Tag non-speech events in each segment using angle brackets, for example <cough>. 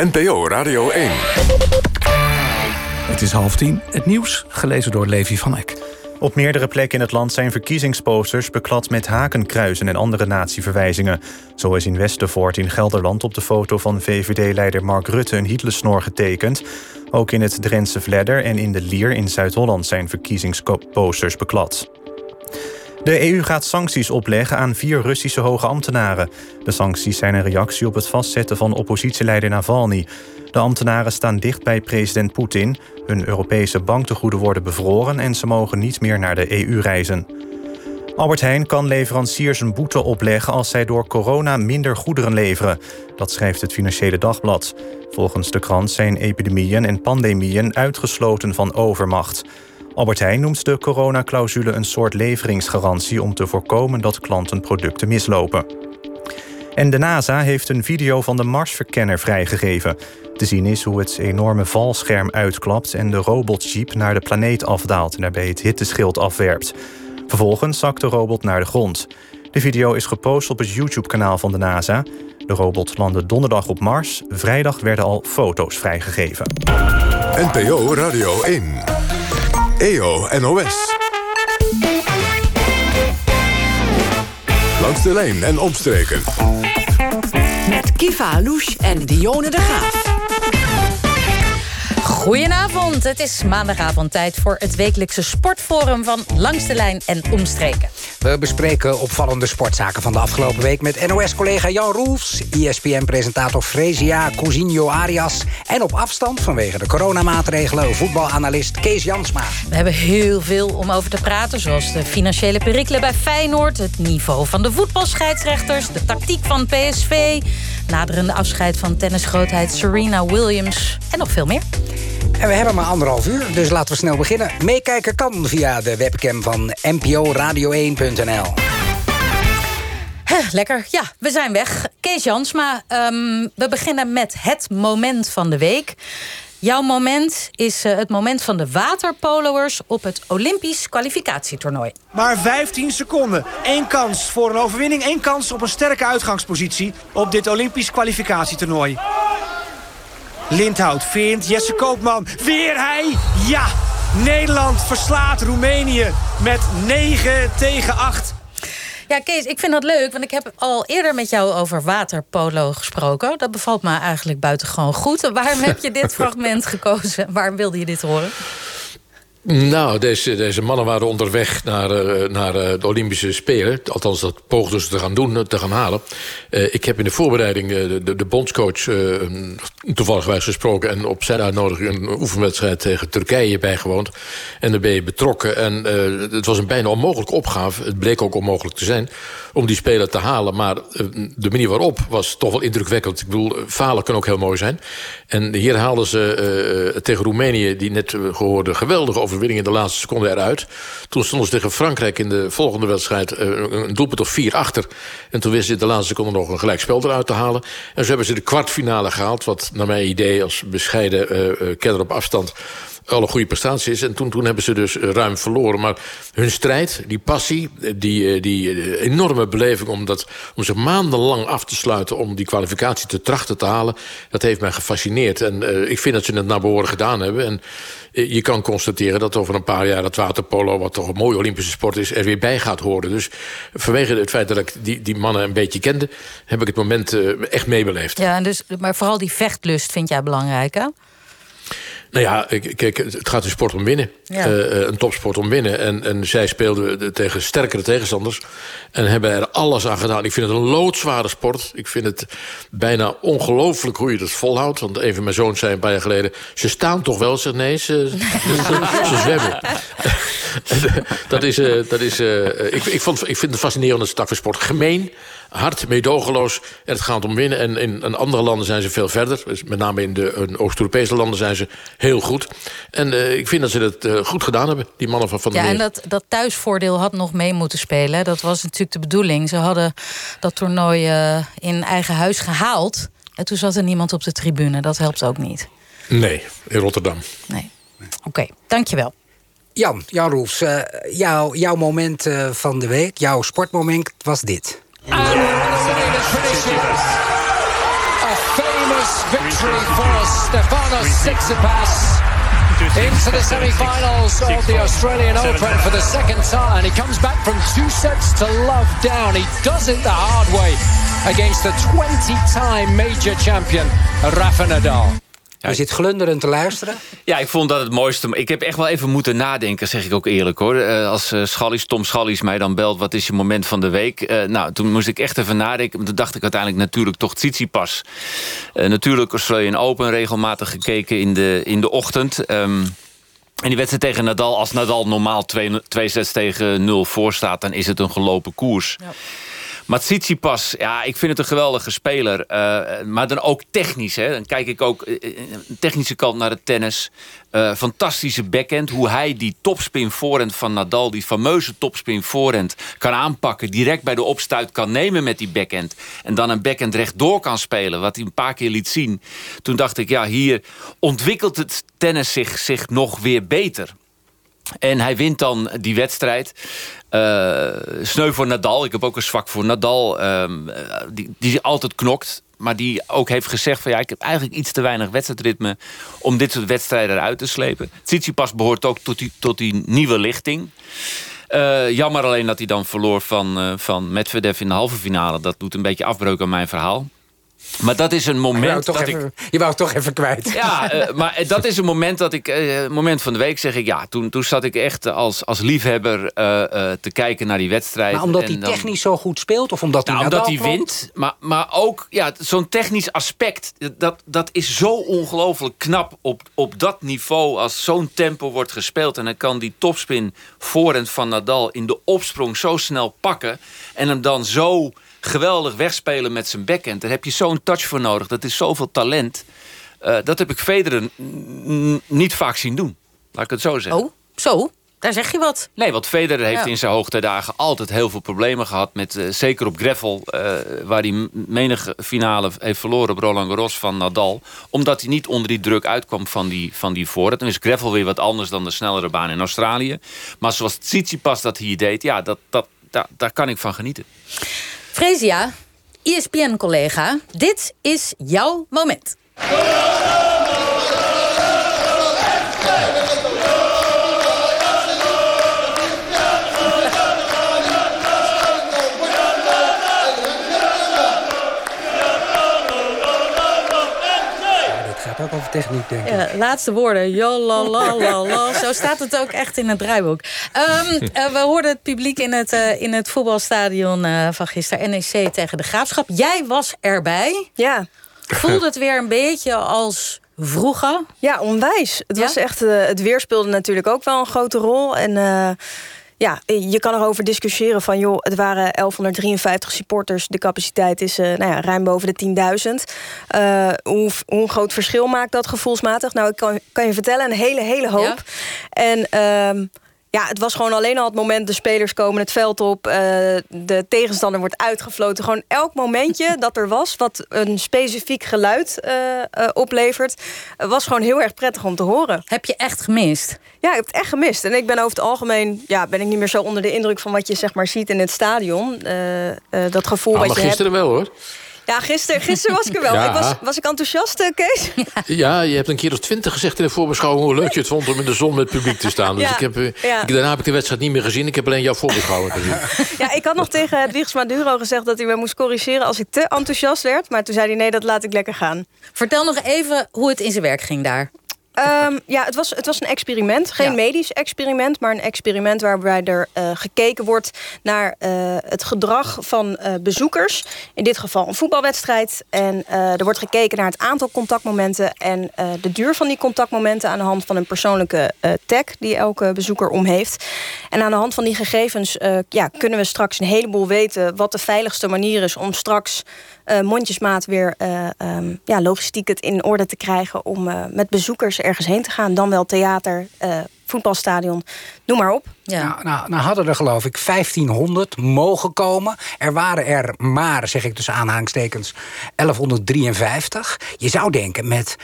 NPO Radio 1. Het is half tien. Het nieuws, gelezen door Levi van Eck. Op meerdere plekken in het land zijn verkiezingsposters beklad met hakenkruizen en andere natieverwijzingen. Zo is in Westervoort in Gelderland op de foto van VVD-leider Mark Rutte een Hitlersnor getekend. Ook in het Drentse Vledder en in de Lier in Zuid-Holland zijn verkiezingsposters beklad. De EU gaat sancties opleggen aan vier Russische hoge ambtenaren. De sancties zijn een reactie op het vastzetten van oppositieleider Navalny. De ambtenaren staan dicht bij president Poetin. Hun Europese banktegoeden worden bevroren en ze mogen niet meer naar de EU reizen. Albert Heijn kan leveranciers een boete opleggen als zij door corona minder goederen leveren. Dat schrijft het Financiële Dagblad. Volgens de krant zijn epidemieën en pandemieën uitgesloten van overmacht. Albert Heijn noemt de coronaclausule een soort leveringsgarantie om te voorkomen dat klanten producten mislopen. En de NASA heeft een video van de Marsverkenner vrijgegeven. Te zien is hoe het enorme valscherm uitklapt en de robotjeep naar de planeet afdaalt en daarbij het hitteschild afwerpt. Vervolgens zakt de robot naar de grond. De video is gepost op het YouTube-kanaal van de NASA. De robot landde donderdag op Mars. Vrijdag werden al foto's vrijgegeven. NPO Radio 1. EO NOS. Langs de lijn en omstreken. Met Kiva Louche en Dione de Graaf. Goedenavond, het is maandagavond tijd voor het wekelijkse sportforum van Langs de Lijn en Omstreken. We bespreken opvallende sportzaken van de afgelopen week met NOS-collega Jan Roels, ESPN-presentator Fresia Cousinho Arias en op afstand vanwege de coronamaatregelen voetbalanalist Kees Jansma. We hebben heel veel om over te praten, zoals de financiële perikelen bij Feyenoord, het niveau van de voetbalscheidsrechters, de tactiek van PSV, naderende afscheid van tennisgrootheid Serena Williams en nog veel meer. En we hebben maar anderhalf uur, dus laten we snel beginnen. Meekijken kan via de webcam van nporadio1.nl. Lekker, ja, we zijn weg. Kees Jansma, um, we beginnen met het moment van de week. Jouw moment is uh, het moment van de waterpoloers op het Olympisch kwalificatietoernooi. Maar 15 seconden. Eén kans voor een overwinning. één kans op een sterke uitgangspositie op dit Olympisch kwalificatietoernooi. Lindhout vindt Jesse Koopman. Weer hij. Ja, Nederland verslaat Roemenië met 9 tegen 8. Ja, Kees, ik vind dat leuk, want ik heb al eerder met jou over waterpolo gesproken. Dat bevalt me eigenlijk buitengewoon goed. Waarom heb je dit <laughs> fragment gekozen? Waarom wilde je dit horen? Nou, deze, mannen waren onderweg naar, uh, naar uh, de Olympische Spelen. Althans, dat poogden ze te gaan doen, te gaan halen. Ik heb in de voorbereiding de, de, bondscoach toevallig gesproken... en op zijn uitnodiging een oefenwedstrijd tegen Turkije bijgewoond. En daar ben je betrokken. En het was een bijna onmogelijke opgave. Het bleek ook onmogelijk te zijn om die Spelen te halen. Maar de manier waarop was toch wel indrukwekkend. Ik bedoel, falen kan ook heel mooi zijn. En hier haalden ze tegen Roemenië, die net gehoorde, geweldige overwinning in de laatste seconde eruit. Toen stonden ze tegen Frankrijk in de volgende wedstrijd... Eh, een doelpunt of vier achter. En toen wisten ze de laatste seconde nog een gelijkspel eruit te halen. En zo hebben ze de kwartfinale gehaald. Wat naar mijn idee als bescheiden uh, kenner op afstand alle goede prestaties. En toen, toen hebben ze dus ruim verloren. Maar hun strijd, die passie, die, die enorme beleving... Om, dat, om zich maandenlang af te sluiten om die kwalificatie te trachten te halen... dat heeft mij gefascineerd. En ik vind dat ze het naar behoren gedaan hebben. En je kan constateren dat over een paar jaar... dat waterpolo, wat toch een mooie Olympische sport is... er weer bij gaat horen. Dus vanwege het feit dat ik die, die mannen een beetje kende... heb ik het moment echt meebeleefd. Ja, dus, maar vooral die vechtlust vind jij belangrijk, hè? Nou ja, kijk, het gaat een sport om winnen. Ja. Uh, een topsport om winnen. En, en zij speelden tegen sterkere tegenstanders. En hebben er alles aan gedaan. Ik vind het een loodzware sport. Ik vind het bijna ongelooflijk hoe je dat volhoudt. Want een van mijn zoons zei een paar jaar geleden... ze staan toch wel? Zeg nee, ze, ze, ze zwemmen. <laughs> dat is... Uh, dat is uh, ik, ik, vond, ik vind het fascinerende tak van sport. Gemeen hard, meedogenloos. En het gaat om winnen. En in, in andere landen zijn ze veel verder. Dus met name in de Oost-Europese landen zijn ze heel goed. En uh, ik vind dat ze dat uh, goed gedaan hebben, die mannen van Van der Ja, en dat, dat thuisvoordeel had nog mee moeten spelen. Dat was natuurlijk de bedoeling. Ze hadden dat toernooi uh, in eigen huis gehaald. En toen zat er niemand op de tribune. Dat helpt ook niet. Nee, in Rotterdam. Nee. Oké, okay, dankjewel. Jan, Jan Roels, jou, jouw moment van de week, jouw sportmoment was dit. And Serena's finished A famous victory for Stefanos Tsitsipas into the semi-finals of the Australian Open for the second time. He comes back from two sets to love down. He does it the hard way against the 20-time major champion Rafa Nadal. Je zit glunderend te luisteren. Ja, ik vond dat het mooiste. Ik heb echt wel even moeten nadenken, zeg ik ook eerlijk hoor. Uh, als uh, Schallies, Tom Schallies mij dan belt, wat is je moment van de week? Uh, nou, toen moest ik echt even nadenken. Toen dacht ik uiteindelijk natuurlijk toch Tsitsipas. natuurlijk Australian Open regelmatig gekeken in de, in de ochtend. Um, en die wedstrijd tegen Nadal, als Nadal normaal 2 sets tegen 0 voor staat... dan is het een gelopen koers. Ja. Maar Tsitsipas, ja, ik vind het een geweldige speler. Uh, maar dan ook technisch. Hè. Dan kijk ik ook uh, technische kant naar het tennis. Uh, fantastische backhand. Hoe hij die topspin voorhand van Nadal... die fameuze topspin voorhand kan aanpakken. Direct bij de opstuit kan nemen met die backhand. En dan een backhand rechtdoor kan spelen. Wat hij een paar keer liet zien. Toen dacht ik, ja, hier ontwikkelt het tennis zich, zich nog weer beter. En hij wint dan die wedstrijd. Uh, sneu voor Nadal. Ik heb ook een zwak voor Nadal. Um, die, die altijd knokt. Maar die ook heeft gezegd van ja, ik heb eigenlijk iets te weinig wedstrijdritme om dit soort wedstrijden eruit te slepen. Tsitsipas behoort ook tot die, tot die nieuwe lichting. Uh, jammer alleen dat hij dan verloor van, uh, van Medvedev in de halve finale. Dat doet een beetje afbreuk aan mijn verhaal. Maar dat is een moment dat even, ik... Je wou het toch even kwijt. Ja, uh, <laughs> maar dat is een moment dat ik... Uh, moment van de week zeg ik... Ja, toen, toen zat ik echt als, als liefhebber uh, te kijken naar die wedstrijd. Maar omdat hij dan, technisch zo goed speelt? Of omdat hij nou, omdat hij wint. Maar, maar ook ja, zo'n technisch aspect. Dat, dat is zo ongelooflijk knap op, op dat niveau. Als zo'n tempo wordt gespeeld. En dan kan die topspin voorhand van Nadal in de opsprong zo snel pakken. En hem dan zo geweldig wegspelen met zijn backhand. Daar heb je zo'n touch voor nodig. Dat is zoveel talent. Uh, dat heb ik Federer niet vaak zien doen. Laat ik het zo zeggen. Oh, zo? Daar zeg je wat. Nee, want Federer heeft ja. in zijn hoogtijdagen altijd heel veel problemen gehad. Met, uh, zeker op Greffel, uh, waar hij menige finale heeft verloren op Roland Garros van Nadal. Omdat hij niet onder die druk uitkwam van die, van die voorraad. Dan is Greffel weer wat anders dan de snellere baan in Australië. Maar zoals Tsitsipas dat hier deed, ja, dat, dat, daar, daar kan ik van genieten. Fresia, ESPN-collega, dit is jouw moment. Ook over techniek, denk ik. Ja, laatste woorden. Jolalala. <laughs> Zo staat het ook echt in het draaiboek. Um, uh, <laughs> we hoorden het publiek in het, uh, in het voetbalstadion uh, van gisteren. NEC tegen de Graafschap. Jij was erbij. Ja. Voelde het weer een beetje als vroeger? Ja, onwijs. Het, was echt, het weer speelde natuurlijk ook wel een grote rol. En ja, je kan erover discussiëren van... joh, het waren 1153 supporters. De capaciteit is uh, nou ja, ruim boven de 10.000. Uh, hoe, hoe groot verschil maakt dat gevoelsmatig? Nou, ik kan, kan je vertellen, een hele, hele hoop. Ja. En... Uh, ja, het was gewoon alleen al het moment... de spelers komen het veld op, uh, de tegenstander wordt uitgefloten. Gewoon elk momentje dat er was... wat een specifiek geluid uh, uh, oplevert... was gewoon heel erg prettig om te horen. Heb je echt gemist? Ja, ik heb het echt gemist. En ik ben over het algemeen... Ja, ben ik niet meer zo onder de indruk van wat je zeg maar, ziet in het stadion. dat gevoel nou, wat je gisteren hebt. wel, hoor. Ja, gisteren, gisteren was ik er wel. Ja. Ik was, was ik enthousiast, eh, Kees? Ja, je hebt een keer of twintig gezegd in de voorbeschouwing... hoe leuk je het vond om in de zon met het publiek te staan. Dus Ja, ik heb, eh, ja. ik, daarna heb ik de wedstrijd niet meer gezien. Ik heb alleen jouw voorbeschouwing <laughs> gezien. Ja, ik had nog tegen Hedwigs Maduro gezegd dat hij me moest corrigeren als ik te enthousiast werd. Maar toen zei hij nee, dat laat ik lekker gaan. Vertel nog even hoe het in zijn werk ging daar. Um, ja, het was, het was een experiment. Geen Ja. medisch experiment, maar een experiment waarbij er uh, gekeken wordt naar uh, het gedrag van uh, bezoekers. In dit geval een voetbalwedstrijd. En er wordt gekeken naar het aantal contactmomenten en de duur van die contactmomenten aan de hand van een persoonlijke tag die elke bezoeker om heeft. En aan de hand van die gegevens ja, kunnen we straks een heleboel weten wat de veiligste manier is om straks mondjesmaat weer uh, um, ja, logistiek het in orde te krijgen om uh, met bezoekers ergens heen te gaan. Dan wel theater, voetbalstadion, noem maar op. Ja. Nou, nou, nou hadden er geloof ik 1500 mogen komen. Er waren er maar, zeg ik tussen aanhalingstekens, 1153. Je zou denken, met,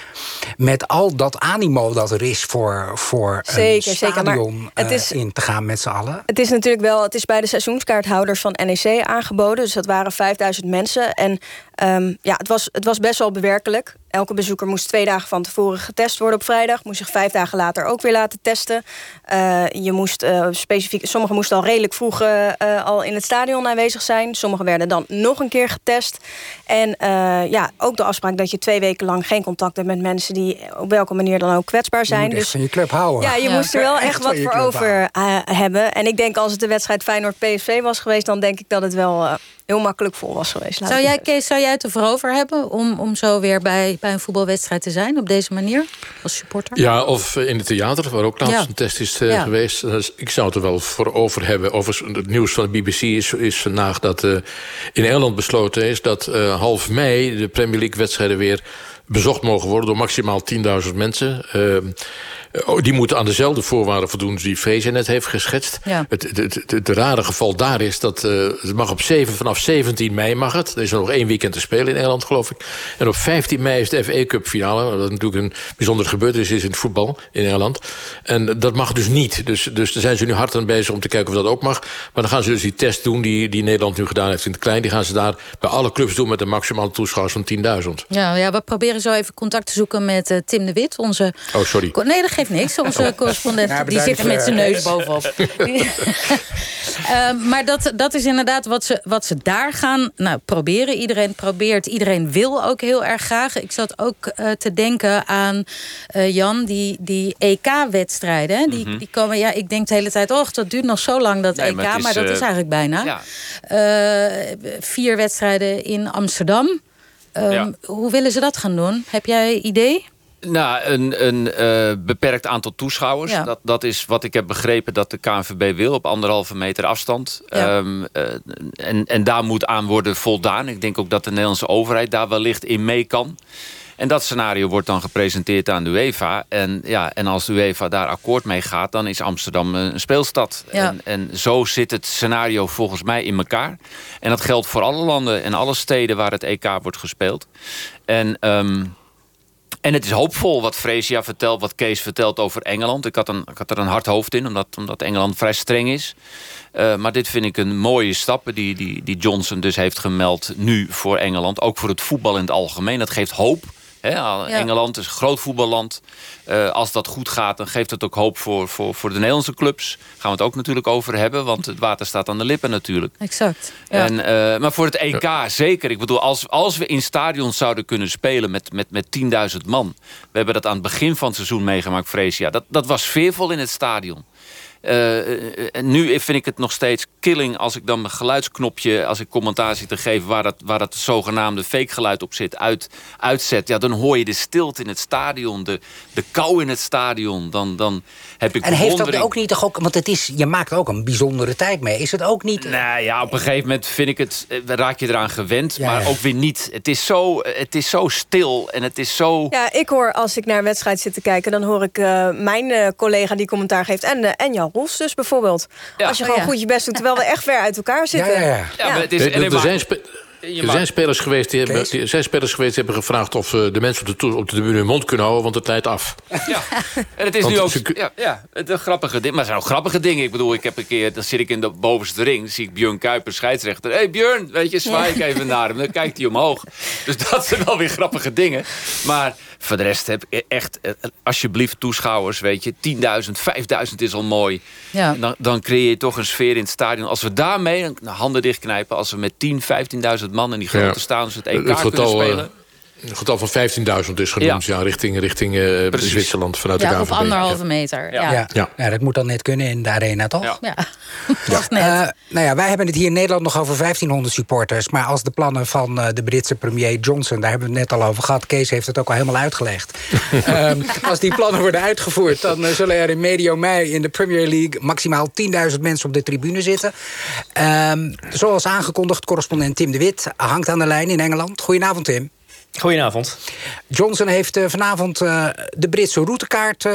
met al dat animo dat er is voor, voor Zeker, een zeker, stadion het eh, in te gaan met z'n allen. Het is natuurlijk wel, het is bij de seizoenskaarthouders van NEC aangeboden. Dus dat waren 5000 mensen. En ehm, ja, het was, het was best wel bewerkelijk. Elke bezoeker moest twee dagen van tevoren getest worden op vrijdag. Moest zich vijf dagen later ook weer laten testen. Eh, je moest eh, specifiek, sommigen moesten al redelijk vroeg eh, eh, al in het stadion aanwezig zijn. Sommigen werden dan nog een keer getest. En eh, ja, ook de afspraak dat je twee weken lang geen contact hebt met mensen die op welke manier dan ook kwetsbaar Je zijn. moet echt Dus van je club houden. ja, je moest er wel echt van wat je voor over hebben. En ik denk als het de wedstrijd Feyenoord-PSV was geweest... dan denk ik dat het wel heel makkelijk vol was geweest. Zou jij, het Kees, zou jij het ervoor over hebben om, om zo weer bij, bij een voetbalwedstrijd te zijn op deze manier als supporter? Ja, of in het theater, waar ook laatst Ja. een test is eh, Ja. geweest. Dus ik zou het er wel voor over hebben. Overigens, het nieuws van de BBC is, is vandaag dat eh, in Engeland besloten is... dat eh, half mei de Premier League-wedstrijden weer bezocht mogen worden... door maximaal 10.000 mensen. Oh, die moeten aan dezelfde voorwaarden voldoen die Vrezen net heeft geschetst. Ja. Het, het, het, het rare geval daar is dat eh, het mag op 7, vanaf 17 mei mag het. Er is nog één weekend te spelen in Engeland, geloof ik. En op 15 mei is de FA Cup finale. Wat natuurlijk een bijzondere gebeurtenis is in het voetbal in Engeland. En dat mag dus niet. Dus, dus daar zijn ze nu hard aan bezig om te kijken of dat ook mag. Maar dan gaan ze dus die test doen die, die Nederland nu gedaan heeft in het klein. Die gaan ze daar bij alle clubs doen met een maximale toeschouwers van 10.000. Ja, ja, we proberen zo even contact te zoeken met eh, Tim de Wit, onze... Oh, sorry. Nee, dat geeft niks. Onze correspondent Ja, die zit er met zijn eh, neus bovenop. <laughs> Eh, maar dat, dat is inderdaad wat ze, wat ze daar gaan nou, proberen. Iedereen probeert, iedereen wil ook heel erg graag. Ik zat ook eh, te denken aan eh, Jan, die, die EK-wedstrijden. Die, Mhm. die komen, ja, ik denk de hele tijd, och, dat duurt nog zo lang, dat Nee, EK. maar Maar, dat eh, is eigenlijk bijna. Ja. Eh, vier wedstrijden in Amsterdam. Ehm, Ja. Hoe willen ze dat gaan doen? Heb jij idee? Nou, een, een eh, beperkt aantal toeschouwers. Ja. Dat, dat is wat ik heb begrepen dat de KNVB wil. Op anderhalve meter afstand. Ja. Ehm, eh, en, en daar moet aan worden voldaan. Ik denk ook dat de Nederlandse overheid daar wellicht in mee kan. En dat scenario wordt dan gepresenteerd aan de UEFA. En, ja, en als de UEFA daar akkoord mee gaat... dan is Amsterdam een speelstad. Ja. En, en zo zit het scenario volgens mij in elkaar. En dat geldt voor alle landen en alle steden... waar het EK wordt gespeeld. En... ehm, en het is hoopvol wat Freesia vertelt, wat Kees vertelt over Engeland. Ik had, een, ik had er een hard hoofd in, omdat, omdat Engeland vrij streng is. Eh, maar dit vind ik een mooie stap die, die, die Johnson dus heeft gemeld nu voor Engeland. Ook voor het voetbal in het algemeen. Dat geeft hoop. Hè? Al- Ja. Engeland is een groot voetballand. Eh, als dat goed gaat, dan geeft het ook hoop voor, voor, voor de Nederlandse clubs. Gaan we het ook natuurlijk over hebben, want het water staat aan de lippen natuurlijk. Exact. Ja. En, eh, maar voor het EK zeker. Ik bedoel, als, als we in stadions zouden kunnen spelen met, met, met 10.000 man. We hebben dat aan het begin van het seizoen meegemaakt, Freesia. Dat, dat was sfeervol in het stadion. Eh, en nu vind ik het nog steeds killing als ik dan mijn geluidsknopje... als ik commentaar zit te geven waar dat, waar dat zogenaamde fake geluid op zit... Uit, uitzet, ja, dan hoor je de stilte in het stadion, de, de kou in het stadion. Dan, dan heb ik En heeft dat ook niet toch ook... Want het is, je maakt ook een bijzondere tijd mee. Is het ook niet... Nou ja, op een gegeven moment vind ik het, eh, raak je eraan gewend, Ja, maar ja. ook weer niet. Het is, zo, het is zo stil en het is zo. Ja, ik hoor als ik naar een wedstrijd zit te kijken... dan hoor ik eh, mijn eh, collega die commentaar geeft... en, eh, en Jan Roels dus bijvoorbeeld. Ja. Als je Oh, gewoon ja. goed je best doet... terwijl we echt ver uit elkaar zitten. ja, ja. Ja, maar het is, Er- er, er- zijn er mag- zijn spelers geweest die hebben, die, er zijn spelers geweest die hebben gevraagd of eh, de mensen op de, op de tribune hun mond kunnen houden, want het leidt af. Ja, en het is Want nu ook ze ja, ja, het een grappige ding. Maar het zijn ook grappige dingen. Ik bedoel, ik heb een keer, dan zit ik in de bovenste ring, dan zie ik Björn Kuiper, scheidsrechter. Hé hey Björn, weet je, zwaai ik even naar hem. Dan kijkt hij omhoog. Dus dat zijn wel weer grappige dingen. Maar voor de rest heb ik echt, eh, alsjeblieft toeschouwers, weet je, 10.000, 5.000 is al mooi. Ja. Dan, dan creëer je toch een sfeer in het stadion. Als we daarmee, handen dichtknijpen, als we met 10, 15.000 man in die grote Ja. stadions het EK Het kunnen getal, eh, spelen. Een getal van 15.000 is genoemd, ja. richting, richting eh, Precies. Zwitserland vanuit Ja, de op KNVB. anderhalve Ja. meter. Ja. Ja. Ja. Ja. Ja, dat moet dan net kunnen in de arena, toch? Ja. Ja. <laughs> Wacht net. Eh, nou ja, wij hebben het hier in Nederland nog over 1500 supporters. Maar als de plannen van eh, de Britse premier Johnson... daar hebben we het net al over gehad. Kees heeft het ook al helemaal uitgelegd. <laughs> Ehm, als die plannen worden uitgevoerd... dan zullen er in medio mei in de Premier League... maximaal 10.000 mensen op de tribune zitten. Ehm, zoals aangekondigd, correspondent Tim de Wit... hangt aan de lijn in Engeland. Goedenavond, Tim. Goedenavond. Johnson heeft vanavond de Britse routekaart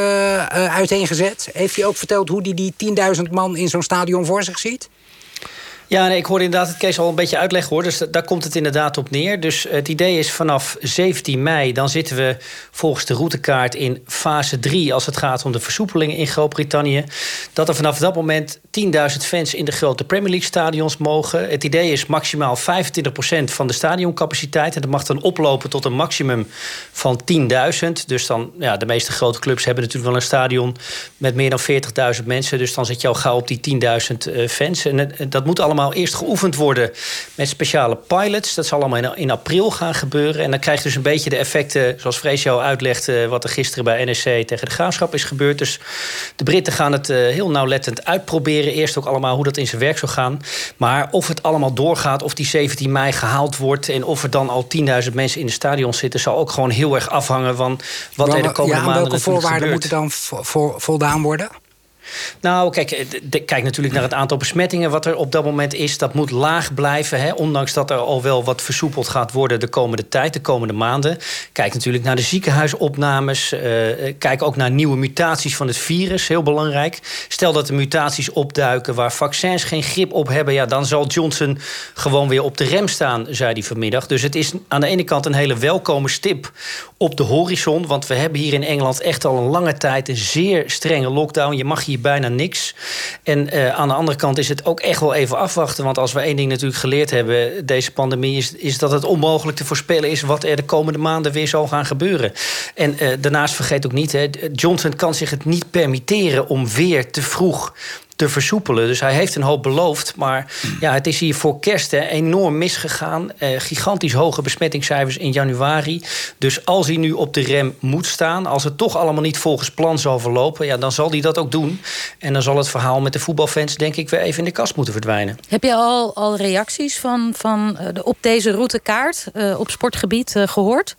uiteengezet. Heeft hij ook verteld hoe hij die 10.000 man in zo'n stadion voor zich ziet? Ja, ik hoorde inderdaad het Kees al een beetje uitleggen hoor. Dus daar komt het inderdaad op neer. Dus het idee is vanaf 17 mei, dan zitten we volgens de routekaart in fase 3 als het gaat om de versoepelingen in Groot-Brittannië. Dat er vanaf dat moment 10.000 fans in de grote Premier League stadions mogen. Het idee is maximaal 25% van de stadioncapaciteit. En dat mag dan oplopen tot een maximum van 10.000. Dus dan, ja, de meeste grote clubs hebben natuurlijk wel een stadion met meer dan 40.000 mensen. Dus dan zit je al gauw op die 10.000 eh, fans. En dat moet allemaal eerst geoefend worden met speciale pilots. Dat zal allemaal in, april gaan gebeuren. En dan krijg je dus een beetje de effecten, zoals Vrees jou uitlegt... Eh, wat er gisteren bij NSC tegen de Graafschap is gebeurd. Dus de Britten gaan het eh, heel nauwlettend uitproberen. Eerst ook allemaal hoe dat in zijn werk zou gaan. Maar of het allemaal doorgaat, of die 17 mei gehaald wordt... en of er dan al 10.000 mensen in de stadion zitten... zal ook gewoon heel erg afhangen van wat er de komende ja, maanden welke voorwaarden moeten dan voldaan worden? Nou, kijk, eh, kijk natuurlijk naar het aantal besmettingen wat er op dat moment is. Dat moet laag blijven, hè, ondanks dat er al wel wat versoepeld gaat worden de komende tijd, de komende maanden. Kijk natuurlijk naar de ziekenhuisopnames. Uh, kijk ook naar nieuwe mutaties van het virus, heel belangrijk. Stel dat er mutaties opduiken waar vaccins geen grip op hebben, ja, dan zal Johnson gewoon weer op de rem staan, zei hij vanmiddag. Dus het is aan de ene kant een hele welkome stip op de horizon, want we hebben hier in Engeland echt al een lange tijd een zeer strenge lockdown. Je mag hier bijna niks. En uh, aan de andere kant is het ook echt wel even afwachten. Want als we één ding natuurlijk geleerd hebben, deze pandemie, is, is dat het onmogelijk te voorspellen is wat er de komende maanden weer zal gaan gebeuren. En uh, daarnaast vergeet ook niet, hè, Johnson kan zich het niet permitteren om weer te vroeg te versoepelen. Dus hij heeft een hoop beloofd. Maar ja, het is hier voor kerst hè, enorm misgegaan. Eh, gigantisch hoge besmettingscijfers in januari. Dus als hij nu op de rem moet staan... als het toch allemaal niet volgens plan zal verlopen... Ja, dan zal hij dat ook doen. En dan zal het verhaal met de voetbalfans... denk ik weer even in de kast moeten verdwijnen. Heb je al, al reacties van, van, uh, op deze routekaart uh, op sportgebied uh, gehoord?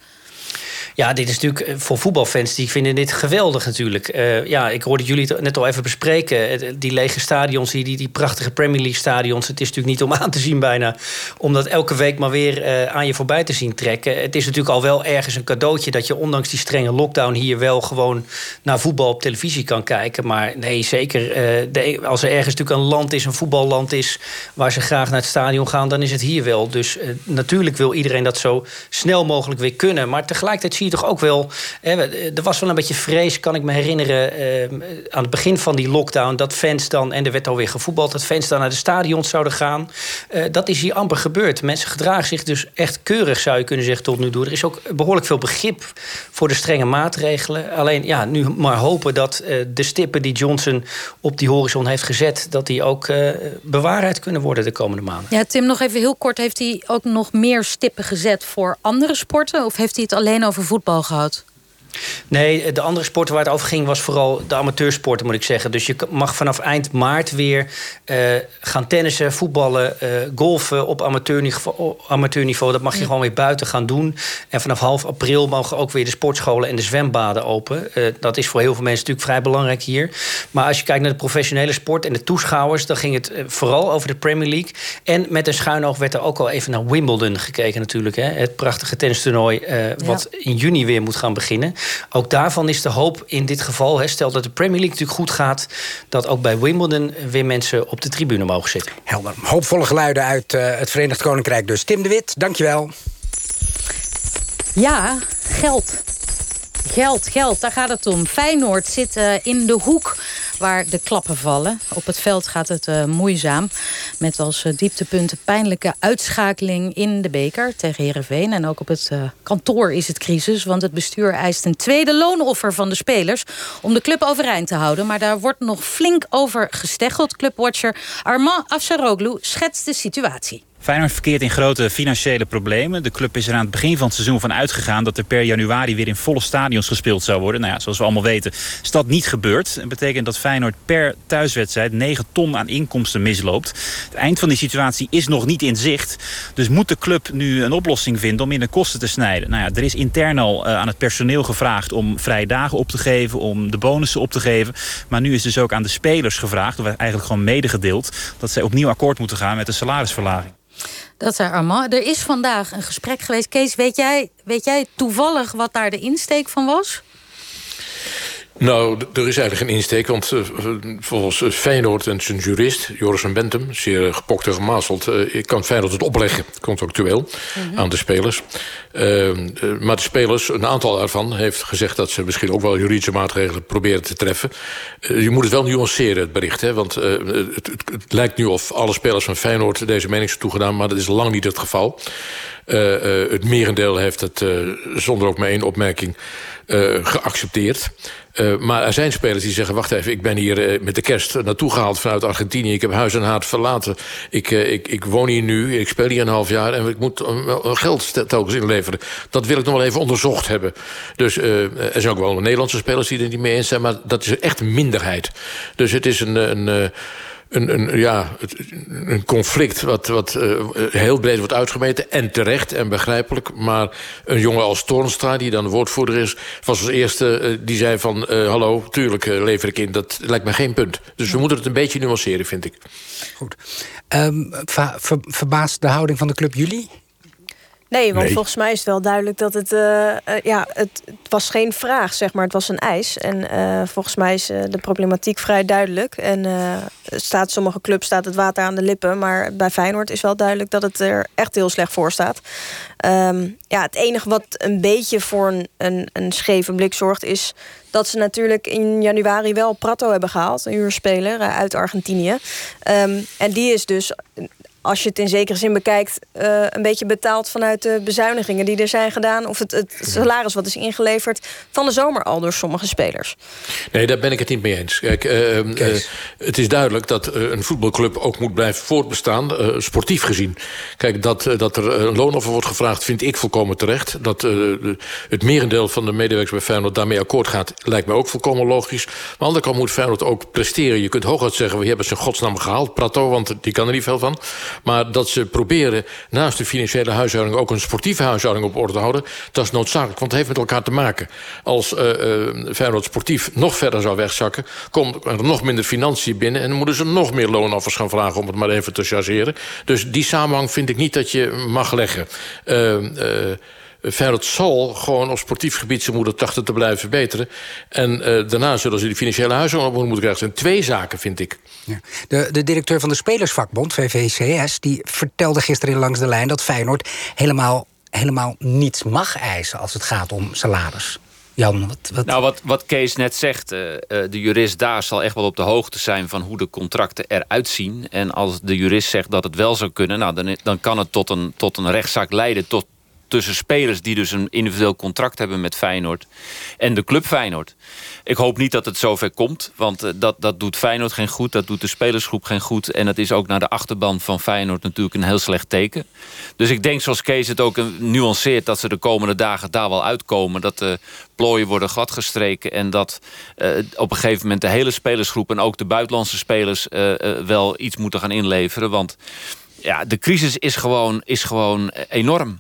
Ja, dit is natuurlijk eh, voor voetbalfans, die vinden dit geweldig natuurlijk. Uh, ja, ik hoorde jullie net al even bespreken. Die lege stadions, die, die, prachtige Premier League stadions. Het is natuurlijk niet om <laughs> aan te zien bijna. Om dat elke week maar weer aan je voorbij te zien trekken. Het is natuurlijk al wel ergens een cadeautje... dat je ondanks die strenge lockdown hier wel gewoon naar voetbal op televisie kan kijken. Maar nee, zeker. De, als er ergens natuurlijk een land is, een voetballand is... waar ze graag naar het stadion gaan, dan is het hier wel. Dus natuurlijk wil iedereen dat zo snel mogelijk weer kunnen. Maar tegelijkertijd zie je toch ook wel... Hè, er was wel een beetje vrees, kan ik me herinneren... Eh, aan het begin van die lockdown... dat fans dan, en er werd alweer gevoetbald... dat fans dan naar de stadions zouden gaan. Uh, dat is hier amper gebeurd. Mensen gedragen zich dus echt keurig, zou je kunnen zeggen, tot nu toe. Er is ook behoorlijk veel begrip voor de strenge maatregelen. Alleen, ja, nu maar hopen dat de stippen die Johnson op die horizon heeft gezet... dat die ook bewaarheid kunnen worden de komende maanden. Ja, Tim, nog even heel kort. Heeft hij ook nog meer stippen gezet voor andere sporten? Of heeft hij het alleen over voetbal gehad? Nee, de andere sporten waar het over ging was vooral de amateursporten, moet ik zeggen. Dus je mag vanaf eind maart weer uh, gaan tennissen, voetballen, uh, golfen op amateurniveau, amateurniveau. Dat mag je gewoon weer buiten gaan doen. En vanaf half april mogen ook weer de sportscholen en de zwembaden open. Uh, dat is voor heel veel mensen natuurlijk vrij belangrijk hier. Maar als je kijkt naar de professionele sport en de toeschouwers, dan ging het vooral over de Premier League. En met een schuin oog werd er ook al even naar Wimbledon gekeken, natuurlijk. Hè? Het prachtige tennistoernooi, wat in juni weer moet gaan beginnen. Ook daarvan is de hoop in dit geval, hè, stel dat de Premier League natuurlijk goed gaat, dat ook bij Wimbledon weer mensen op de tribune mogen zitten. Helder. Hoopvolle geluiden uit uh, het Verenigd Koninkrijk dus. Tim de Wit, dankjewel. Ja, geld. Geld, geld, daar gaat het om. Feyenoord zit uh, in de hoek waar de klappen vallen. Op het veld gaat het uh, moeizaam. Met als uh, dieptepunt pijnlijke uitschakeling in de beker tegen Heerenveen. En ook op het kantoor is het crisis. Want het bestuur eist een tweede loonoffer van de spelers... om de club overeind te houden. Maar daar wordt nog flink over gesteggeld. Clubwatcher Armand Afsaroglu schetst de situatie. Feyenoord verkeert in grote financiële problemen. De club is er aan het begin van het seizoen van uitgegaan... dat er per januari weer in volle stadions gespeeld zou worden. Nou ja, zoals we allemaal weten is dat niet gebeurd. Dat betekent dat Feyenoord per thuiswedstrijd 9 ton aan inkomsten misloopt. Het eind van die situatie is nog niet in zicht. Dus moet de club nu een oplossing vinden om in de kosten te snijden. Nou ja, er is intern al uh, aan het personeel gevraagd om vrije dagen op te geven... om de bonussen op te geven. Maar nu is dus ook aan de spelers gevraagd, of eigenlijk gewoon medegedeeld... dat zij opnieuw akkoord moeten gaan met de salarisverlaging. Dat zei Armand. Er is vandaag een gesprek geweest. Kees, weet jij, weet jij toevallig wat daar de insteek van was? Nou, er is eigenlijk geen insteek, want uh, volgens Feyenoord en zijn jurist... Joris van Bentum, zeer gepokt en gemazeld... Uh, kan Feyenoord het opleggen, contractueel, mm -hmm. aan de spelers. Uh, maar de spelers, een aantal daarvan, heeft gezegd... dat ze misschien ook wel juridische maatregelen proberen te treffen. je moet het wel nuanceren, het bericht. Hè, want het, het, het, lijkt nu of alle spelers van Feyenoord deze mening zijn toegedaan... maar dat is lang niet het geval. het merendeel heeft het, zonder ook maar één opmerking... geaccepteerd. Uh, maar er zijn spelers die zeggen... wacht even, ik ben hier uh, met de kerst naartoe gehaald vanuit Argentinië. Ik heb huis en haard verlaten. Ik, uh, ik, ik woon hier nu, ik speel hier een half jaar... en ik moet geld telkens inleveren. Dat wil ik nog wel even onderzocht hebben. Dus er zijn ook wel Nederlandse spelers die er niet mee eens zijn... maar dat is echt minderheid. Dus het is een... een een, een, ja, een conflict wat, wat uh, heel breed wordt uitgemeten. En terecht en begrijpelijk. Maar een jongen als Toornstra, die dan woordvoerder is... was als eerste, uh, die zei van... Uh, hallo, tuurlijk lever ik in. Dat lijkt me geen punt. Dus we moeten het een beetje nuanceren, vind ik. Goed. Ver, verbaast de houding van de club jullie? Nee, want nee. volgens mij is het wel duidelijk dat het... Uh, uh, ja, het, het, was geen vraag, zeg maar. Het was een eis. En uh, volgens mij is de problematiek vrij duidelijk. En staat sommige clubs staat het water aan de lippen. Maar bij Feyenoord is wel duidelijk dat het er echt heel slecht voor staat. Um, ja, het enige wat een beetje voor een, een, een scheve blik zorgt... is dat ze natuurlijk in januari wel Prato hebben gehaald. Een huurspeler uit Argentinië. Um, en die is dus als je het in zekere zin bekijkt, uh, een beetje betaald vanuit de bezuinigingen die er zijn gedaan. Of het, het, salaris wat is ingeleverd van de zomer al door sommige spelers. Nee, daar ben ik het niet mee eens. Kijk, uh, uh, het is duidelijk dat een voetbalclub ook moet blijven voortbestaan, sportief gezien. Kijk, dat, dat er een loonoffer wordt gevraagd, vind ik volkomen terecht. Dat het merendeel van de medewerkers bij Feyenoord daarmee akkoord gaat, lijkt mij ook volkomen logisch. Maar aan de andere kant moet Feyenoord ook presteren. Je kunt hooguit zeggen, we hebben ze godsnaam gehaald, Prato, want die kan er niet veel van. Maar dat ze proberen naast de financiële huishouding... ook een sportieve huishouding op orde te houden... dat is noodzakelijk, want het heeft met elkaar te maken. Als uh, Feyenoord sportief nog verder zou wegzakken... komt er nog minder financiën binnen... en dan moeten ze nog meer loonoffers gaan vragen... om het maar even te chargeren. Dus die samenhang vind ik niet dat je mag leggen. Uh, Feyenoord zal gewoon op sportief gebied zijn moeten trachten te blijven verbeteren. En uh, daarna zullen ze die financiële huishouding moeten krijgen. Zijn twee zaken, vind ik. Ja. De, de directeur van de Spelersvakbond, VVCS... die vertelde gisteren langs de lijn dat Feyenoord helemaal, helemaal niets mag eisen... als het gaat om salaris. Jan, wat, wat... Nou, wat, wat Kees net zegt, uh, de jurist daar zal echt wel op de hoogte zijn... van hoe de contracten eruit zien. En als de jurist zegt dat het wel zou kunnen... Nou, dan, dan kan het tot een, tot een rechtszaak leiden... tot tussen spelers die dus een individueel contract hebben met Feyenoord en de club Feyenoord. Ik hoop niet dat het zover komt, want uh, dat, dat doet Feyenoord geen goed, dat doet de spelersgroep geen goed en het is ook naar de achterban van Feyenoord natuurlijk een heel slecht teken. Dus ik denk zoals Kees het ook nuanceert dat ze de komende dagen daar wel uitkomen, dat de plooien worden gladgestreken en dat uh, op een gegeven moment de hele spelersgroep en ook de buitenlandse spelers wel iets moeten gaan inleveren, want ja, de crisis is gewoon, is gewoon enorm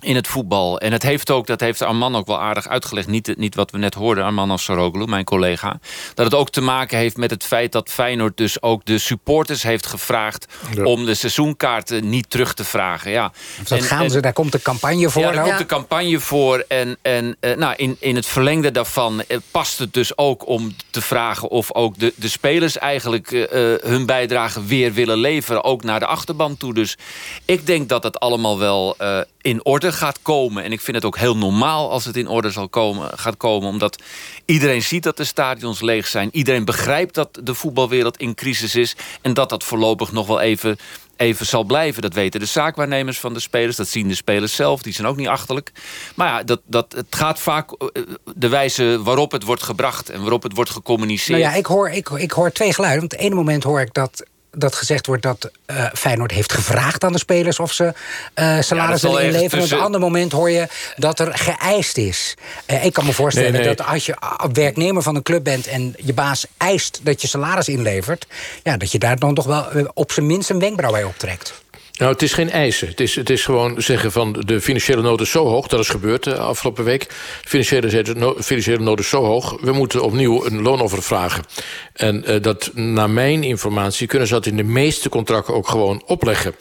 in het voetbal. En het heeft ook, dat heeft Arman ook wel aardig uitgelegd... niet, niet wat we net hoorden, Arman Assoroglu, mijn collega... dat het ook te maken heeft met het feit dat Feyenoord... dus ook de supporters heeft gevraagd... om de seizoenkaarten niet terug te vragen. Ja. Dat en, gaan ze, daar komt de campagne voor. Ja, daar komt de campagne voor. En, en uh, nou, in, in het verlengde daarvan uh, past het dus ook om te vragen... of ook de, de spelers eigenlijk uh, hun bijdrage weer willen leveren... ook naar de achterban toe. Dus ik denk dat het allemaal wel in orde gaat komen. En ik vind het ook heel normaal als het in orde zal komen, gaat komen. Omdat iedereen ziet dat de stadions leeg zijn. Iedereen begrijpt dat de voetbalwereld in crisis is. En dat dat voorlopig nog wel even even zal blijven. Dat weten de zaakwaarnemers van de spelers. Dat zien de spelers zelf. Die zijn ook niet achterlijk. Maar ja, dat, dat, het gaat vaak eh, de wijze waarop het wordt gebracht... en waarop het wordt gecommuniceerd. Nou ja, ik hoor, ik, ik hoor twee geluiden. Want het ene moment hoor ik dat dat gezegd wordt dat uh, Feyenoord heeft gevraagd aan de spelers of ze uh, salaris willen inleveren. Op een ander moment hoor je dat er geëist is. Uh, ik kan me voorstellen nee, nee. dat als je werknemer van een club bent en je baas eist dat je salaris inlevert, ja, dat je daar dan toch wel op zijn minst een wenkbrauw bij optrekt. Nou, het is geen eisen. Het is, het is gewoon zeggen van de financiële nood is zo hoog. Dat is gebeurd de afgelopen week. Financiële, no, financiële nood is zo hoog. We moeten opnieuw een loonoffer vragen. En uh, dat, naar mijn informatie, kunnen ze dat in de meeste contracten ook gewoon opleggen.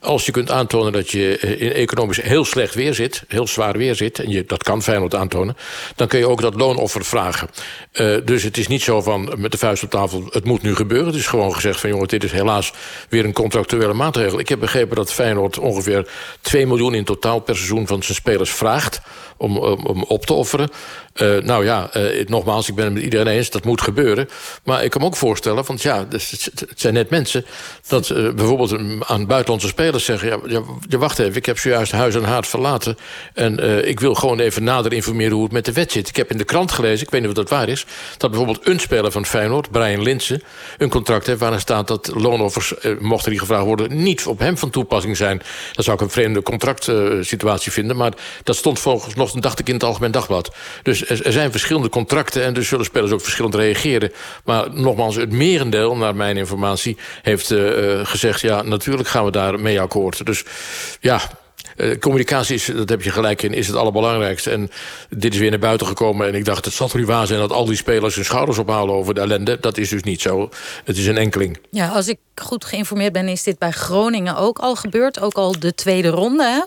Als je kunt aantonen dat je in economisch heel slecht weer zit... heel zwaar weer zit, en je, dat kan Feyenoord aantonen... dan kun je ook dat loonoffer vragen. Dus het is niet zo van met de vuist op tafel... het moet nu gebeuren. Het is gewoon gezegd van... jongen, dit is helaas weer een contractuele maatregel. Ik heb begrepen dat Feyenoord ongeveer 2 miljoen in totaal per seizoen van zijn spelers vraagt om, om, om op te offeren. Uh, nou ja, uh, nogmaals, ik ben het met iedereen eens, dat moet gebeuren. Maar ik kan me ook voorstellen, want ja, het zijn net mensen... dat uh, bijvoorbeeld aan buitenlandse spelers zeggen... Ja, ja, wacht even, ik heb zojuist huis en haard verlaten... en ik wil gewoon even nader informeren hoe het met de wet zit. Ik heb in de krant gelezen, ik weet niet of dat waar is... dat bijvoorbeeld een speler van Feyenoord, Brian Linsen... een contract heeft waarin staat dat loonoffers, mochten die gevraagd worden... niet op hem van toepassing zijn. Dat zou ik een vreemde contractsituatie vinden... maar dat stond volgens nog dacht ik in het Algemeen Dagblad. Dus er, zijn verschillende contracten en dus zullen spelers ook verschillend reageren. Maar nogmaals, het merendeel, naar mijn informatie, heeft uh, gezegd... ja, natuurlijk gaan we daar mee akkoord. Dus ja, uh, communicatie is, dat heb je gelijk in, is het allerbelangrijkste. En dit is weer naar buiten gekomen en ik dacht... het zal toch niet waar zijn dat al die spelers hun schouders ophalen over de ellende. Dat is dus niet zo. Het is een enkeling. Ja, als ik goed geïnformeerd ben, is dit bij Groningen ook al gebeurd. Ook al de tweede ronde. Hè?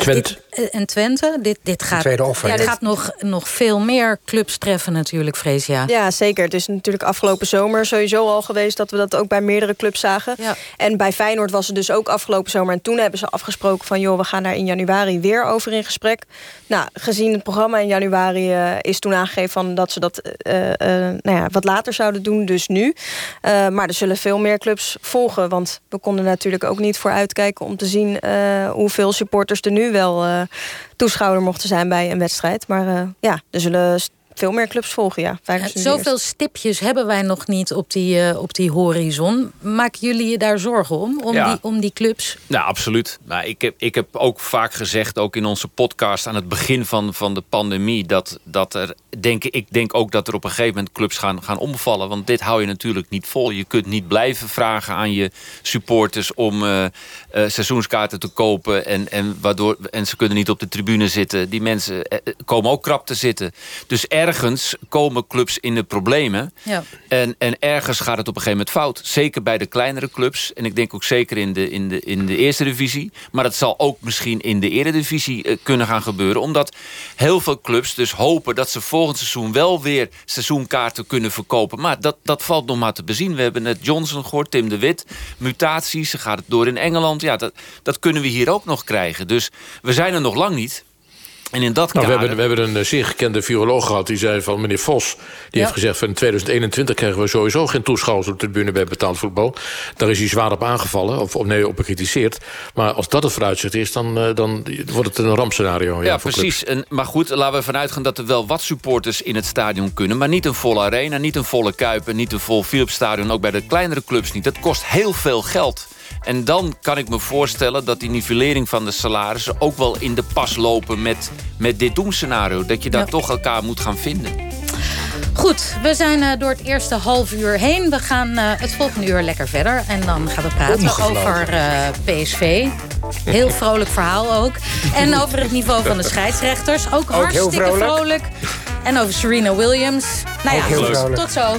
Twente. Dit, en Twente. Dit, dit gaat, tweede offer, ja, dit gaat nog, nog veel meer clubs treffen natuurlijk, Freesia. Ja, zeker. Het is natuurlijk afgelopen zomer sowieso al geweest... dat we dat ook bij meerdere clubs zagen. Ja. En bij Feyenoord was het dus ook afgelopen zomer. En toen hebben ze afgesproken van... joh, we gaan daar in januari weer over in gesprek. Nou, gezien het programma in januari uh, is toen aangegeven... Van dat ze dat uh, uh, nou ja, wat later zouden doen, dus nu. maar er zullen veel meer clubs volgen. Want we konden natuurlijk ook niet voor uitkijken... om te zien hoeveel supporters er nu wel toeschouwer mochten zijn bij een wedstrijd. Maar ja, er zullen veel meer clubs volgen, ja. ja zoveel stipjes hebben wij nog niet op die, uh, op die horizon. Maken jullie je daar zorgen om, om, Ja. die, om die clubs? Nou, absoluut. Nou, ik, heb, ik heb ook vaak gezegd, ook in onze podcast aan het begin van, van de pandemie, dat, dat er, denk, ik denk ook dat er op een gegeven moment clubs gaan, gaan omvallen. Want dit hou je natuurlijk niet vol. Je kunt niet blijven vragen aan je supporters om eh, eh, seizoenskaarten te kopen. En, en, waardoor, en ze kunnen niet op de tribune zitten. Die mensen eh, komen ook krap te zitten. Dus ergens komen clubs in de problemen. Ja. En, en ergens gaat het op een gegeven moment fout. Zeker bij de kleinere clubs. En ik denk ook zeker in de, in de, in de eerste divisie. Maar het zal ook misschien in de eredivisie eh, kunnen gaan gebeuren. Omdat heel veel clubs dus hopen dat ze volgend seizoen wel weer seizoenkaarten kunnen verkopen. Maar dat, dat valt nog maar te bezien. We hebben net Johnson gehoord, Tim de Wit. Mutaties, ze gaat het door in Engeland. Ja, dat, dat kunnen we hier ook nog krijgen. Dus we zijn er nog lang niet. En in dat Nou, we, kader- hebben, we hebben een eh, zeer gekende viroloog gehad. Die zei van meneer Vos. Die heeft gezegd van in 2021 krijgen we sowieso geen toeschouwers op de tribune bij betaald voetbal. Daar is hij zwaar op aangevallen. Of, of nee, op bekritiseerd. Maar als dat het vooruitzicht is, dan, eh, dan wordt het een rampscenario. Ja, Ja, voor precies. En, maar goed, laten we ervan uitgaan dat er wel wat supporters in het stadion kunnen. Maar niet een volle arena, niet een volle Kuip... en niet een vol Philipsstadion, ook bij de kleinere clubs niet. Dat kost heel veel geld. En dan kan ik me voorstellen dat die nivellering van de salarissen... ook wel in de pas lopen met, met dit doemscenario. Dat je daar Ja. toch elkaar moet gaan vinden. Goed, we zijn eh, door het eerste half uur heen. We gaan eh, het volgende uur lekker verder. En dan gaan we praten over eh, PSV. Heel vrolijk verhaal ook. En over het niveau van de scheidsrechters. Ook, hartstikke vrolijk. vrolijk. En over Serena Williams. Nou Ook ja, tot zo.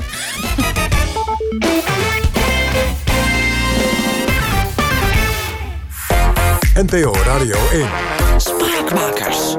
NPO Radio 1. Spraakmakers.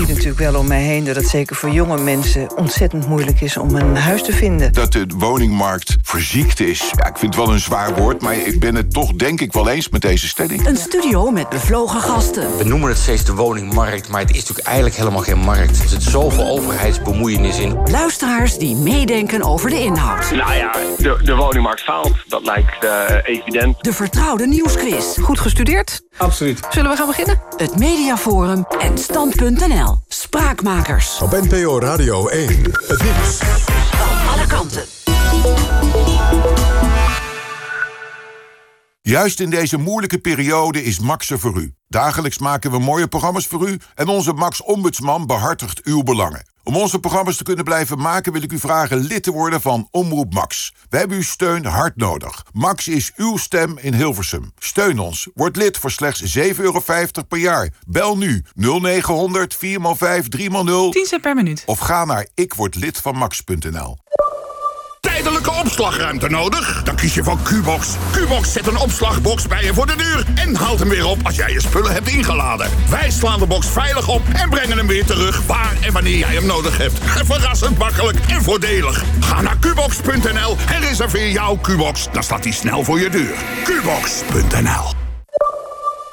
Ik zie natuurlijk wel om mij heen dat het zeker voor jonge mensen ontzettend moeilijk is om een huis te vinden. Dat de woningmarkt verziekt is. Ja, ik vind het wel een zwaar woord, maar ik ben het toch denk ik wel eens met deze stelling. Een studio met bevlogen gasten. We noemen het steeds de woningmarkt, maar het is natuurlijk eigenlijk helemaal geen markt. Er zit zoveel overheidsbemoeienis in. Luisteraars die meedenken over de inhoud. Nou ja, de, de woningmarkt faalt. Dat lijkt eh, evident. De vertrouwde nieuwsquiz. Goed gestudeerd? Absoluut. Zullen we gaan beginnen? Het Mediaforum en Stand.nl. Spraakmakers. Op NPO Radio 1. Het nieuws. Van alle kanten. Juist in deze moeilijke periode is Max er voor u. Dagelijks maken we mooie programma's voor u... en onze Max-ombudsman behartigt uw belangen. Om onze programma's te kunnen blijven maken... wil ik u vragen lid te worden van Omroep Max. We hebben uw steun hard nodig. Max is uw stem in Hilversum. Steun ons. Word lid voor slechts 7,50 euro per jaar. Bel nu 0900 4x5 3x0 10 cent per minuut. of ga naar ikwordlidvanmax.nl. Tijdelijke opslagruimte nodig? Dan kies je voor Qbox. Qbox zet een opslagbox bij je voor de deur... en haalt hem weer op als jij je spullen hebt ingeladen. Wij slaan de box veilig op en brengen hem weer terug... waar en wanneer jij hem nodig hebt. Verrassend makkelijk en voordelig. Ga naar qbox.nl en reserveer jouw Qbox. Dan staat hij snel voor je deur. Qbox.nl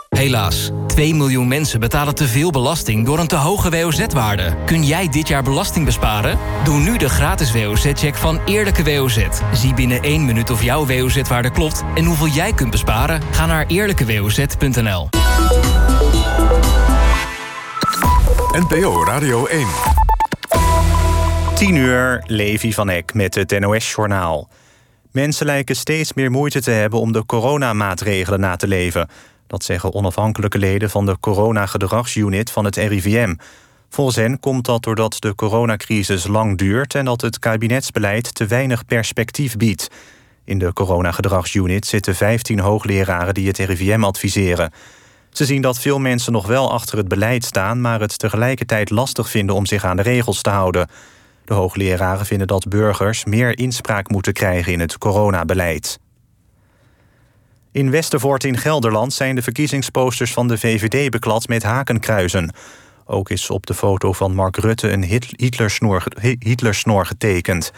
Helaas, 2 miljoen mensen betalen te veel belasting door een te hoge WOZ-waarde. Kun jij dit jaar belasting besparen? Doe nu de gratis WOZ-check van Eerlijke WOZ. Zie binnen 1 minuut of jouw WOZ-waarde klopt en hoeveel jij kunt besparen. Ga naar eerlijkewoz.nl. NPO Radio 1. 10 uur, Levi van Eck met het NOS-journaal. Mensen lijken steeds meer moeite te hebben om de coronamaatregelen na te leven. Dat zeggen onafhankelijke leden van de coronagedragsunit van het RIVM. Volgens hen komt dat doordat de coronacrisis lang duurt... en dat het kabinetsbeleid te weinig perspectief biedt. In de coronagedragsunit zitten 15 hoogleraren die het RIVM adviseren. Ze zien dat veel mensen nog wel achter het beleid staan... maar het tegelijkertijd lastig vinden om zich aan de regels te houden. De hoogleraren vinden dat burgers meer inspraak moeten krijgen in het coronabeleid. In Westervoort in Gelderland zijn de verkiezingsposters van de VVD beklad met hakenkruizen. Ook is op de foto van Mark Rutte een Hitlersnor, getekend.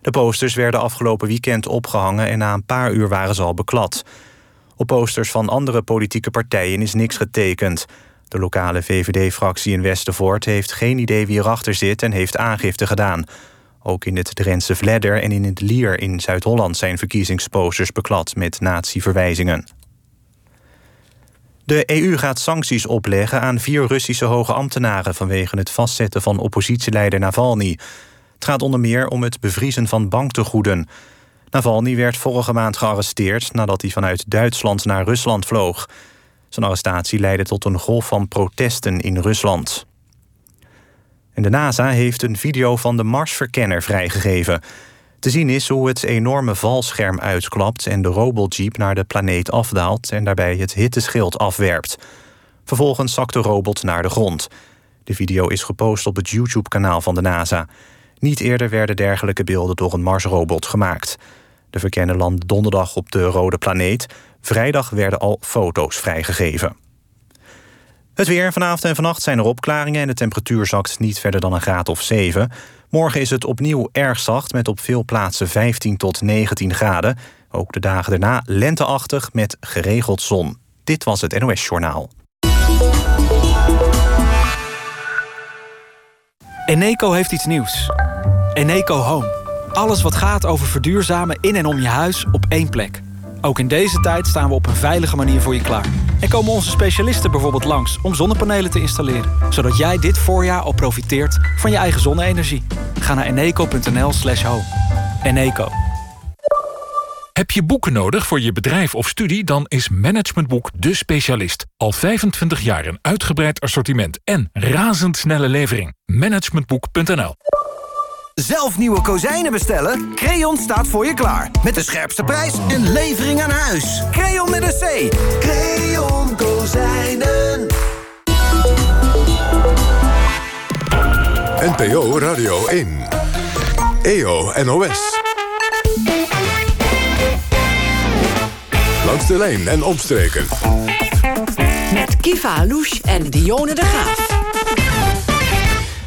De posters werden afgelopen weekend opgehangen en na een paar uur waren ze al beklad. Op posters van andere politieke partijen is niks getekend. De lokale VVD-fractie in Westervoort heeft geen idee wie erachter zit en heeft aangifte gedaan. Ook in het Drentse Vledder en in het Lier in Zuid-Holland zijn verkiezingsposters beklad met nazi-verwijzingen. De EU gaat sancties opleggen aan vier Russische hoge ambtenaren vanwege het vastzetten van oppositieleider Navalny. Het gaat onder meer om het bevriezen van banktegoeden. Navalny werd vorige maand gearresteerd nadat hij vanuit Duitsland naar Rusland vloog. Zijn arrestatie leidde tot een golf van protesten in Rusland. En de NASA heeft een video van de Marsverkenner vrijgegeven. Te zien is hoe het enorme valscherm uitklapt en de robotjeep naar de planeet afdaalt en daarbij het hitteschild afwerpt. Vervolgens zakt de robot naar de grond. De video is gepost op het YouTube-kanaal van de NASA. Niet eerder werden dergelijke beelden door een Marsrobot gemaakt. De verkenner landde donderdag op de rode planeet. Vrijdag werden al foto's vrijgegeven. Het weer vanavond en vannacht zijn er opklaringen en de temperatuur zakt niet verder dan een graad of 7. Morgen is het opnieuw erg zacht met op veel plaatsen 15 tot 19 graden. Ook de dagen daarna lenteachtig met geregeld zon. Dit was het NOS Journaal. Eneco heeft iets nieuws. Eneco Home. Alles wat gaat over verduurzamen in en om je huis op één plek. Ook in deze tijd staan we op een veilige manier voor je klaar. En komen onze specialisten bijvoorbeeld langs om zonnepanelen te installeren. Zodat jij dit voorjaar al profiteert van je eigen zonne-energie. Ga naar eneco.nl slash home. Eneco. Heb je boeken nodig voor je bedrijf of studie? Dan is Managementboek de specialist. Al 25 jaar een uitgebreid assortiment en razendsnelle levering. Managementboek.nl Zelf nieuwe kozijnen bestellen? Creon staat voor je klaar. Met de scherpste prijs en levering aan huis. Creon met een C. Creon Kozijnen. NPO Radio 1. EO NOS. Langs de lijn en omstreken. Met Kiva Louche en Dionne de Graaf.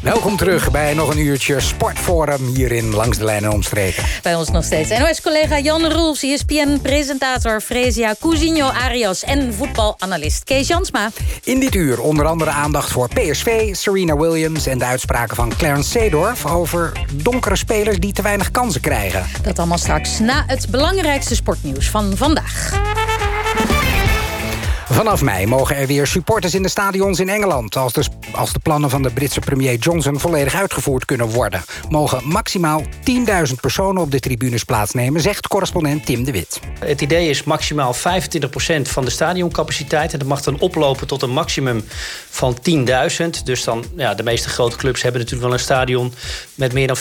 Welkom terug bij nog een uurtje Sportforum hierin Langs de Lijnen Omstreken. Bij ons nog steeds NOS-collega Jan Roels, ESPN-presentator Fresia Cousinho Arias en voetbalanalist Kees Jansma. In dit uur onder andere aandacht voor PSV, Serena Williams... en de uitspraken van Clarence Seedorf over donkere spelers die te weinig kansen krijgen. Dat allemaal straks na het belangrijkste sportnieuws van vandaag. Vanaf mei mogen er weer supporters in de stadions in Engeland. Als de, als de plannen van de Britse premier Johnson volledig uitgevoerd kunnen worden... mogen maximaal 10.000 personen op de tribunes plaatsnemen... zegt correspondent Tim de Wit. Het idee is maximaal 25% van de stadioncapaciteit. En dat mag dan oplopen tot een maximum van 10.000. Dus dan, ja, de meeste grote clubs hebben natuurlijk wel een stadion... met meer dan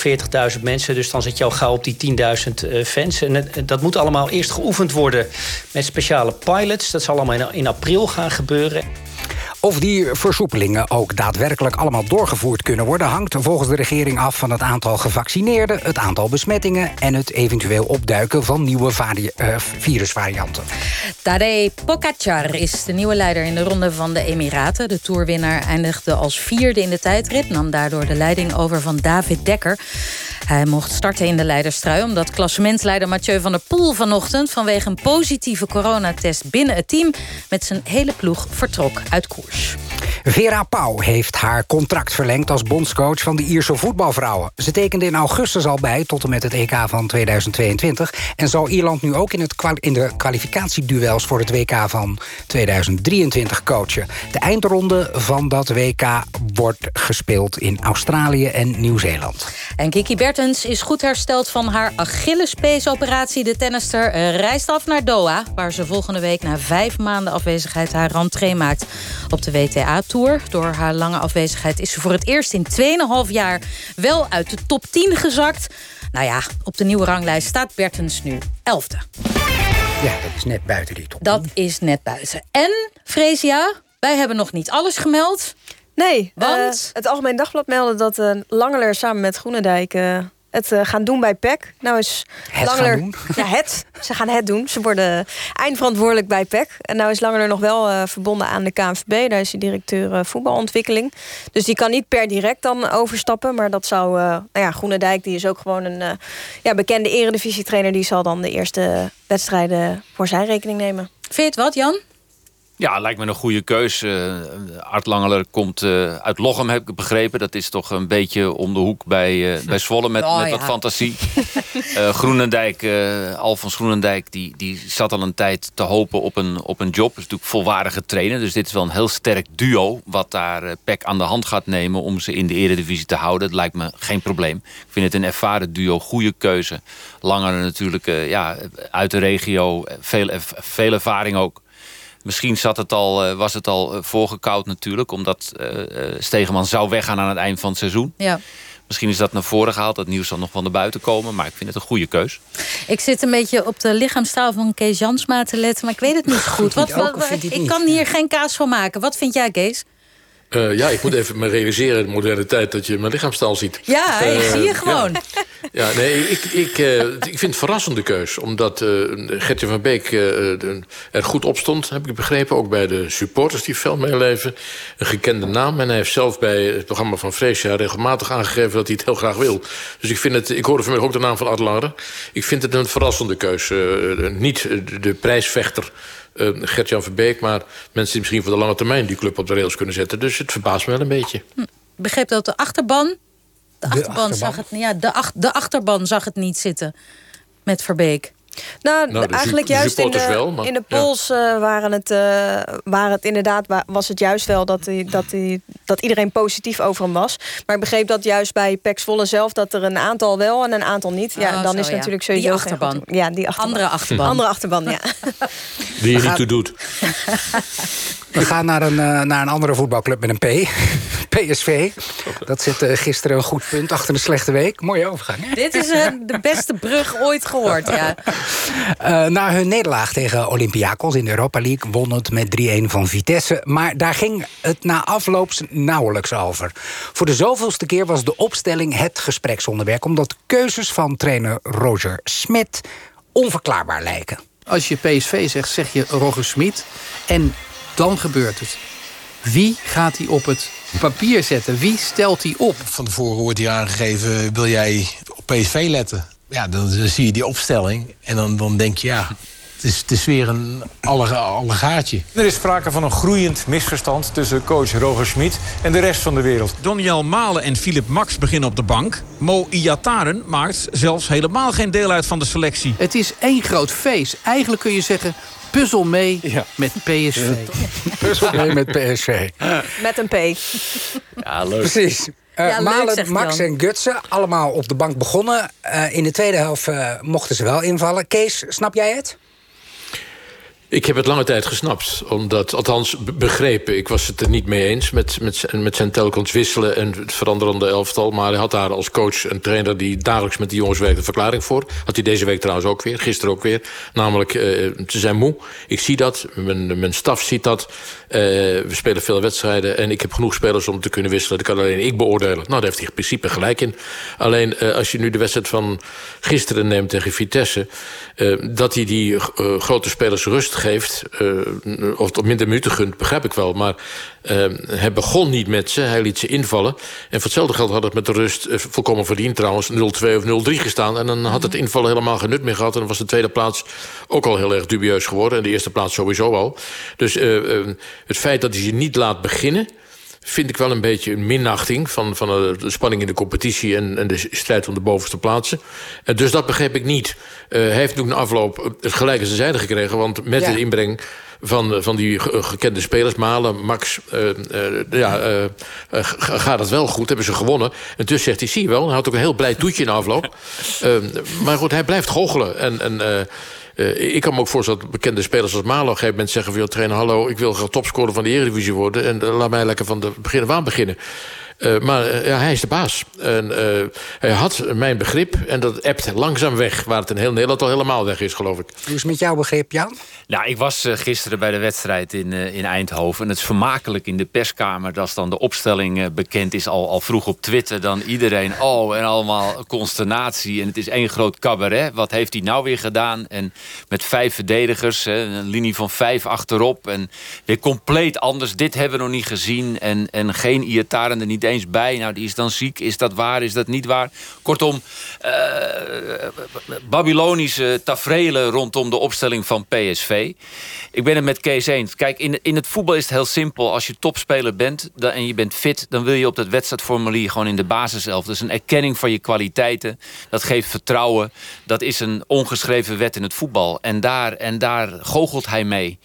40.000 mensen. Dus dan zit je al gauw op die 10.000 uh, fans. En dat moet allemaal eerst geoefend worden met speciale pilots. Dat zal allemaal in, in april gaan gebeuren. Of die versoepelingen ook daadwerkelijk allemaal doorgevoerd kunnen worden... hangt volgens de regering af van het aantal gevaccineerden... het aantal besmettingen en het eventueel opduiken van nieuwe uh, virusvarianten. Tadej Pogacar is de nieuwe leider in de ronde van de Emiraten. De toerwinnaar eindigde als vierde in de tijdrit... nam daardoor de leiding over van David Dekker. Hij mocht starten in de leiderstrui... omdat klassementsleider Mathieu van der Poel vanochtend... vanwege een positieve coronatest binnen het team... met zijn hele ploeg vertrok uit koers. Vera Pauw heeft haar contract verlengd als bondscoach van de Ierse voetbalvrouwen. Ze tekende in augustus al bij tot en met het EK van 2022... en zal Ierland nu ook in, het in de kwalificatieduels voor het WK van 2023 coachen. De eindronde van dat WK wordt gespeeld in Australië en Nieuw-Zeeland. En Kiki Bertens is goed hersteld van haar Achillespees-operatie. De tennister reist af naar Doha... waar ze volgende week na vijf maanden afwezigheid haar rentree maakt op de WTA-tour. Door haar lange afwezigheid is ze voor het eerst in 2,5 jaar wel uit de top 10 gezakt. Nou ja, op de nieuwe ranglijst staat Bertens nu 11e. Ja, dat is net buiten die top 10. Dat is net buiten. En, Fresia, wij hebben nog niet alles gemeld. Nee, want uh, het Algemeen Dagblad meldde dat uh, Langeler samen met Groenendijk uh, het gaan doen bij PEC. Nou is het Langeler, doen. <laughs> Ja, het. Ze gaan het doen. Ze worden eindverantwoordelijk bij PEC. En nou is Langeler nog wel verbonden aan de KNVB. Daar is hij directeur voetbalontwikkeling. Dus die kan niet per direct dan overstappen. Maar dat zou... nou ja, Groenendijk die is ook gewoon een ja, bekende eredivisietrainer. Die zal dan de eerste wedstrijden voor zijn rekening nemen. Vind je het wat, Jan? Ja, lijkt me een goede keus. Uh, Art Langeler komt uh, uit Lochem, heb ik begrepen. Dat is toch een beetje om de hoek bij, uh, <laughs> bij Zwolle met, oh, met ja. wat fantasie. <laughs> Groenendijk, Alfons Groenendijk, die, die zat al een tijd te hopen op een, op een job. Is natuurlijk volwaardige trainer. Dus dit is wel een heel sterk duo wat daar PEC aan de hand gaat nemen... om ze in de eredivisie te houden. Dat lijkt me geen probleem. Ik vind het een ervaren duo, goede keuze. Langeler natuurlijk ja, uit de regio, veel, veel ervaring ook. Misschien zat het al, was het al voorgekoud natuurlijk... omdat uh, Stegeman zou weggaan aan het eind van het seizoen. Ja. Misschien is dat naar voren gehaald. Dat nieuws zal nog van naar buiten komen. Maar ik vind het een goede keus. Ik zit een beetje op de lichaamstaal van Kees Jansma te letten... maar ik weet het niet goed. <laughs> Wat, ook, wat, ik niet? kan hier geen kaas van maken. Wat vind jij, Kees? Uh, ja, ik moet even me realiseren in de moderne tijd dat je mijn lichaamstaal ziet. Ja, ik Uh, zie je gewoon. Ja, ja nee, ik, ik, uh, ik vind het een verrassende keus. Omdat Gertje van Beek er goed op stond, heb ik begrepen. Ook bij de supporters die fel meeleven. Een gekende naam. En hij heeft zelf bij het programma van Freesia regelmatig aangegeven dat hij het heel graag wil. Dus ik vind het, ik hoorde vanmiddag ook de naam van Langer. Ik vind het een verrassende keus. niet de prijsvechter uh, Gert-Jan Verbeek... maar mensen die misschien voor de lange termijn die club op de rails kunnen zetten. Dus het verbaast me wel een beetje. Hm. Begreep dat de achterban... De, De achterban, achterban? Zag het, ja, de, ach, de achterban zag het niet zitten met Verbeek. Nou, Nou, eigenlijk juist in de, supporters wel, maar- in de ja. polls eh, waren, het, eh, waren het inderdaad wa- was het juist wel dat, hij, dat, hij, dat iedereen positief over hem was. Maar ik begreep dat juist bij Pax Volle zelf dat er een aantal wel en een aantal niet. Ja, Oh, dan zo, is ja. natuurlijk Die sowieso geen achterban. goed- Ja, die achterban. Andere achterban. Andere achterban, ja. <laughs> Die je niet toe doet. We gaan naar een, eh, naar een andere voetbalclub met een P. <laughs> PSV. Dat zit gisteren een goed punt achter een slechte week. Mooie overgang, hè? Dit is de beste brug ooit gehoord, ja. <laughs> Eh, na hun nederlaag tegen Olympiakos in de Europa League... won het met 3-1 van Vitesse. Maar daar ging het na afloops nauwelijks over. Voor de zoveelste keer was de opstelling het gespreksonderwerp... omdat keuzes van trainer Roger Smit onverklaarbaar lijken. Als je PSV zegt, zeg je Roger Smit. En dan gebeurt het. Wie gaat hij op het papier zetten? Wie stelt hij op? Van tevoren wordt hier aangegeven, wil jij op PSV letten? Ja, dan, dan zie je die opstelling en dan, dan denk je, ja, het is, het is weer een allega- allegaatje. Er is sprake van een groeiend misverstand tussen coach Roger Smit en de rest van de wereld. Doniel Malen en Philip Max beginnen op de bank. Mo Iataren maakt zelfs helemaal geen deel uit van de selectie. Het is één groot feest. Eigenlijk kun je zeggen, Puzzel mee met PSV. <laughs> Puzzel mee met PSV. Met een P. Ja, leuk. Precies. Uh, Ja, Malen, Max Jan. en Gutsen, allemaal op de bank begonnen. Eh, in de tweede helft eh, mochten ze wel invallen. Kees, snap jij het? Ik heb het lange tijd gesnapt. Omdat, althans be- begrepen. Ik was het er niet mee eens met, met, met zijn telkens wisselen en het veranderende elftal. Maar hij had daar als coach een trainer die dagelijks met die jongens werkte verklaring voor. Had hij deze week trouwens ook weer, gisteren ook weer. Namelijk, eh, ze zijn moe. Ik zie dat, mijn, mijn staf ziet dat. Eh, we spelen veel wedstrijden en ik heb genoeg spelers om te kunnen wisselen. Dat kan alleen ik beoordelen. Nou, daar heeft hij in principe gelijk in. Alleen, eh, als je nu de wedstrijd van gisteren neemt tegen Vitesse... dat hij die grote spelers rust geeft... eh, of tot minder minuten gunt, begrijp ik wel. Maar eh, hij begon niet met ze, hij liet ze invallen. En voor hetzelfde geld had het met de rust, eh, volkomen verdiend trouwens... 0-2 of 0-3 gestaan. En dan had het invallen helemaal geen nut meer gehad. En dan was de tweede plaats ook al heel erg dubieus geworden. En de eerste plaats sowieso al. Dus eh, eh, het feit dat hij ze niet laat beginnen vind ik wel een beetje een minachting van, van eh, de spanning in de competitie en, en de strijd om de bovenste plaatsen. En dus dat begreep ik niet. Eh, hij heeft natuurlijk na afloop het gelijk aan zijn zijde gekregen, want met Ja. de inbreng van, eh, van die ge- gekende spelers, Malen, Max, eh, eh, ja, eh, eh, ga- gaat het wel goed, hebben ze gewonnen. En dus zegt hij, zie je wel, hij had ook een heel blij toetje na afloop. <laughs> Eh, maar goed, hij blijft goochelen. En, en eh, ik kan me ook voorstellen dat bekende spelers als Malo op een gegeven moment zeggen... van, joh, trainer, hallo, ik wil graag topscorer van de Eredivisie worden... en eh, laat mij lekker van de begin af aan beginnen. Eh, maar eh, ja, hij is de baas. En, eh, hij had mijn begrip en dat ebt langzaam weg... waar het in heel Nederland al helemaal weg is, geloof ik. Hoe is het met jouw begrip, Jan? Nou, ik was gisteren bij de wedstrijd in, in Eindhoven. En het is vermakelijk in de perskamer. Als dan de opstelling bekend is, al, al vroeg op Twitter. Dan iedereen, oh, en allemaal consternatie. En het is één groot cabaret. Wat heeft hij nou weer gedaan? En met vijf verdedigers, hè, een linie van vijf achterop. En weer compleet anders. Dit hebben we nog niet gezien. En, en geen Iataren er niet eens bij. Nou, die is dan ziek. Is dat waar? Is dat niet waar? Kortom, eh, Babylonische tafereelen rondom de opstelling van PSV. Ik ben het met Kees eens. Kijk, in, in het voetbal is het heel simpel. Als je topspeler bent dan, en je bent fit... dan wil je op dat wedstrijdformulier gewoon in de basiself. Dat is een erkenning van je kwaliteiten. Dat geeft vertrouwen. Dat is een ongeschreven wet in het voetbal. En daar, en daar goochelt hij mee.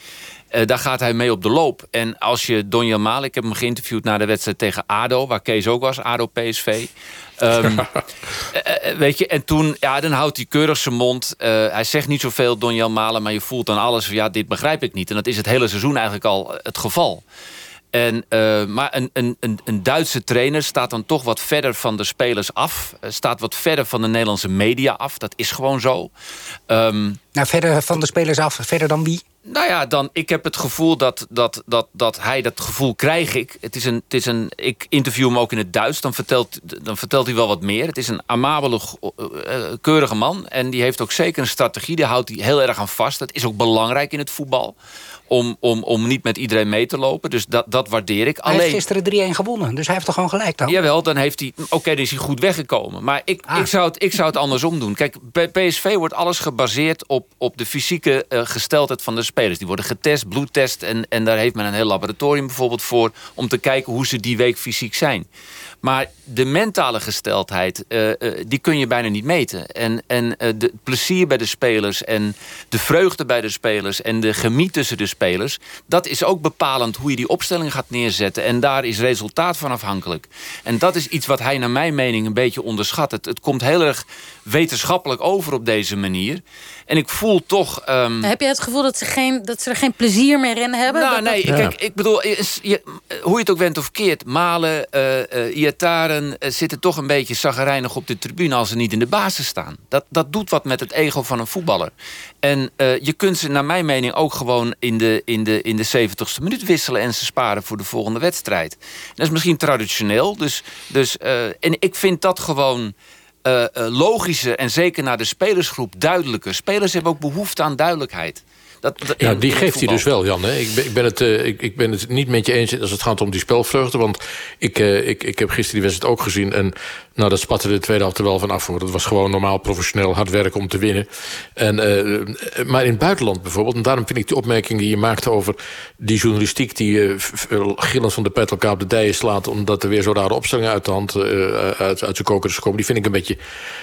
Eh, daar gaat hij mee op de loop. En als je Donja Maal, ik heb hem geïnterviewd na de wedstrijd tegen ADO... waar Kees ook was, ADO-PSV... Ehm, eh, eh, weet je, en toen, ja, dan houdt hij keurig zijn mond. Eh, hij zegt niet zoveel, Don Jan Malen, maar je voelt dan alles van... ja, dit begrijp ik niet. En dat is het hele seizoen eigenlijk al het geval. En, eh, maar een, een, een, een Duitse trainer staat dan toch wat verder van de spelers af. Staat wat verder van de Nederlandse media af. Dat is gewoon zo. Ehm, Nou, verder van de spelers af, verder dan wie? Nou ja, dan, ik heb het gevoel dat, dat, dat, dat hij dat gevoel krijg ik. Het is een, het is een, ik interview hem ook in het Duits, dan vertelt, dan vertelt hij wel wat meer. Het is een amabele, eh, eh, keurige man. En die heeft ook zeker een strategie, daar houdt hij heel erg aan vast. Dat is ook belangrijk in het voetbal. Om, om, om niet met iedereen mee te lopen. Dus dat, dat waardeer ik. Hij Alleen, heeft gisteren 3-1 gewonnen, dus hij heeft toch gewoon gelijk dan? Jawel, dan heeft hij. Oké, dan is hij goed weggekomen. Maar ik, Ah. ik, zou, het, ik zou het andersom doen. Kijk, bij PSV wordt alles gebaseerd op, op de fysieke eh, gesteldheid van de spelers. Die worden getest, bloedtest. En, en daar heeft men een heel laboratorium bijvoorbeeld voor. om te kijken hoe ze die week fysiek zijn. Maar de mentale gesteldheid, eh, eh, die kun je bijna niet meten. En, en de het plezier bij de spelers en de vreugde bij de spelers... en de chemie tussen de spelers... dat is ook bepalend hoe je die opstelling gaat neerzetten. En daar is resultaat van afhankelijk. En dat is iets wat hij naar mijn mening een beetje onderschat. Het komt heel erg wetenschappelijk over op deze manier. En ik voel toch... ehm, Heb je het gevoel dat ze, geen, dat ze er geen plezier meer in hebben? nou, Dat- dat- nee, kijk, ik bedoel, je, hoe je het ook went of keert... Malen, eh eh, Iataren eh, zitten toch een beetje zagrijnig op de tribune... als ze niet in de basis staan. Dat, dat doet wat met het ego van een voetballer. En eh, je kunt ze, naar mijn mening, ook gewoon in de, in, de, in de 70ste minuut wisselen... en ze sparen voor de volgende wedstrijd. Dat is misschien traditioneel, dus... dus eh, en ik vind dat gewoon... eh, eh, logischer en zeker naar de spelersgroep duidelijker. Spelers hebben ook behoefte aan duidelijkheid. Dat, dat- die geeft hij dus wel, Jan. Hè? Ik, ben, ik, ben het, eh, ik, ik ben het niet met je eens als het gaat om die spelvreugde. Want ik, eh, ik, ik heb gisteren die wedstrijd ook gezien. En nou, dat spatte de tweede helft er wel van af. Hoor. Dat was gewoon normaal professioneel hard werken om te winnen. En, eh, maar in het buitenland bijvoorbeeld... en daarom vind ik die opmerking die je maakte over die journalistiek... die gillend van de pet elkaar op de dijen slaat... omdat er weer zo rare opstellingen uit de hand uit, uit zijn koker is gekomen... die vind ik een beetje...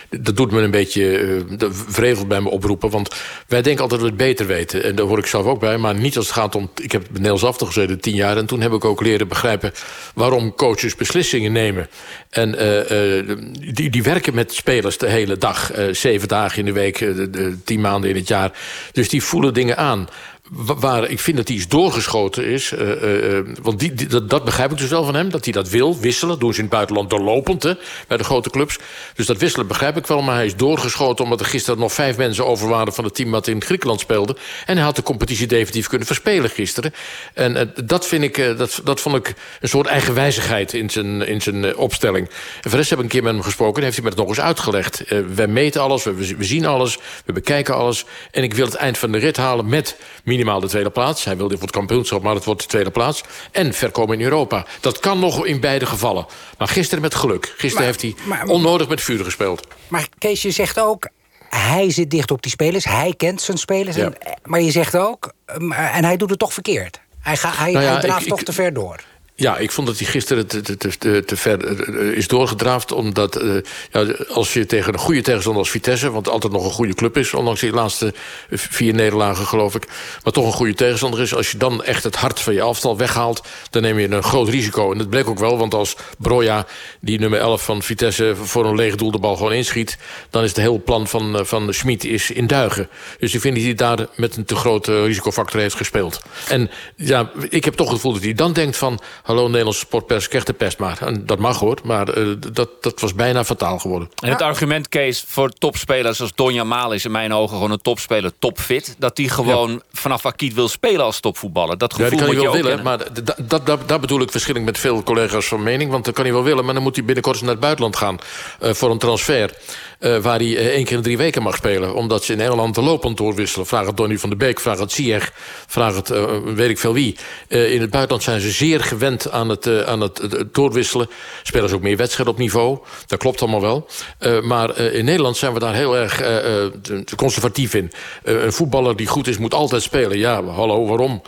dat doet me een beetje... dat bij me oproepen. Want wij denken altijd dat we het beter weten. En daar hoor ik zelf ook bij. Maar niet als het gaat om... Ik heb bij Nederlands Aftal gezeten tien jaar... en toen heb ik ook leren begrijpen... waarom coaches beslissingen nemen. En die, die werken met spelers de hele dag. zeven dagen in de week, tien maanden in het jaar. Dus die voelen dingen aan waar ik vind dat hij iets doorgeschoten is... Uh, uh, want die, dat, dat, begrijp ik dus wel van hem, dat hij dat wil, wisselen. Doen ze in het buitenland doorlopend, bij de grote clubs. Dus dat wisselen begrijp ik wel, maar hij is doorgeschoten... omdat er gisteren nog vijf mensen over waren van het team... wat in Griekenland speelde. En hij had de competitie definitief kunnen verspelen gisteren. En dat, vind ik, dat, dat vond ik een soort eigenwijzigheid in zijn, in zijn opstelling. En voor heb ik een keer met hem gesproken... en heeft hij me het nog eens uitgelegd. wij meten alles, we, we zien alles, we bekijken alles... en ik wil het eind van de rit halen met minimaal de tweede plaats. Hij wilde voor het kampioenschap, maar het wordt de tweede plaats. En verkomen in Europa. Dat kan nog in beide gevallen. Maar gisteren met geluk. Gisteren heeft hij onnodig met vuur gespeeld. Maar Kees, je zegt ook... Hij zit dicht op die spelers, hij kent zijn spelers. En, maar je zegt ook, en hij doet het toch verkeerd. Hij, ga, hij, nou hij draaft toch te ver door. Ja, ik vond dat hij gisteren te, te, te, te ver eh, is doorgedraafd. Omdat uh, ja, als je tegen een goede tegenstander als Vitesse... want altijd nog een goede club is... ondanks die laatste vier nederlagen, geloof ik... maar toch een goede tegenstander is... als je dan echt het hart van je aftal weghaalt... dan neem je een groot risico. En dat bleek ook wel, want als Broja... die nummer 11 van Vitesse voor een leeg doel de bal gewoon inschiet... dan is het hele plan van, van Schmid is in duigen. Dus ik vind dat hij daar met een te grote risicofactor heeft gespeeld. En ja, ik heb toch het gevoel dat hij dan denkt van hallo Nederlandse sportpers, krijgt de pest maar. En dat mag hoor, maar uh, dat, dat was bijna fataal geworden. En het argument, Kees, voor topspelers als Donja Maal is in mijn ogen gewoon een topspeler, topfit. Dat die gewoon ja. vanaf Akiet wil spelen als topvoetballer. Dat gevoel ja, kan je wel willen, kennen. maar dat, dat, dat bedoel ik verschillend met veel collega's van mening. Want dat kan hij wel willen, maar dan moet hij binnenkort eens naar het buitenland gaan uh, voor een transfer. Uh, waar hij uh, één keer in drie weken mag spelen. Omdat ze in Engeland de lopend doorwisselen. Vraag het Donny van der Beek, vraag het Ziyech, vraag het uh, weet ik veel wie. in het buitenland zijn ze zeer gewend aan het, aan het, doorwisselen. Spelen ze ook meer wedstrijden op niveau. Dat klopt allemaal wel. maar in Nederland zijn we daar heel erg conservatief in. een voetballer die goed is, moet altijd spelen. Ja, hallo, waarom?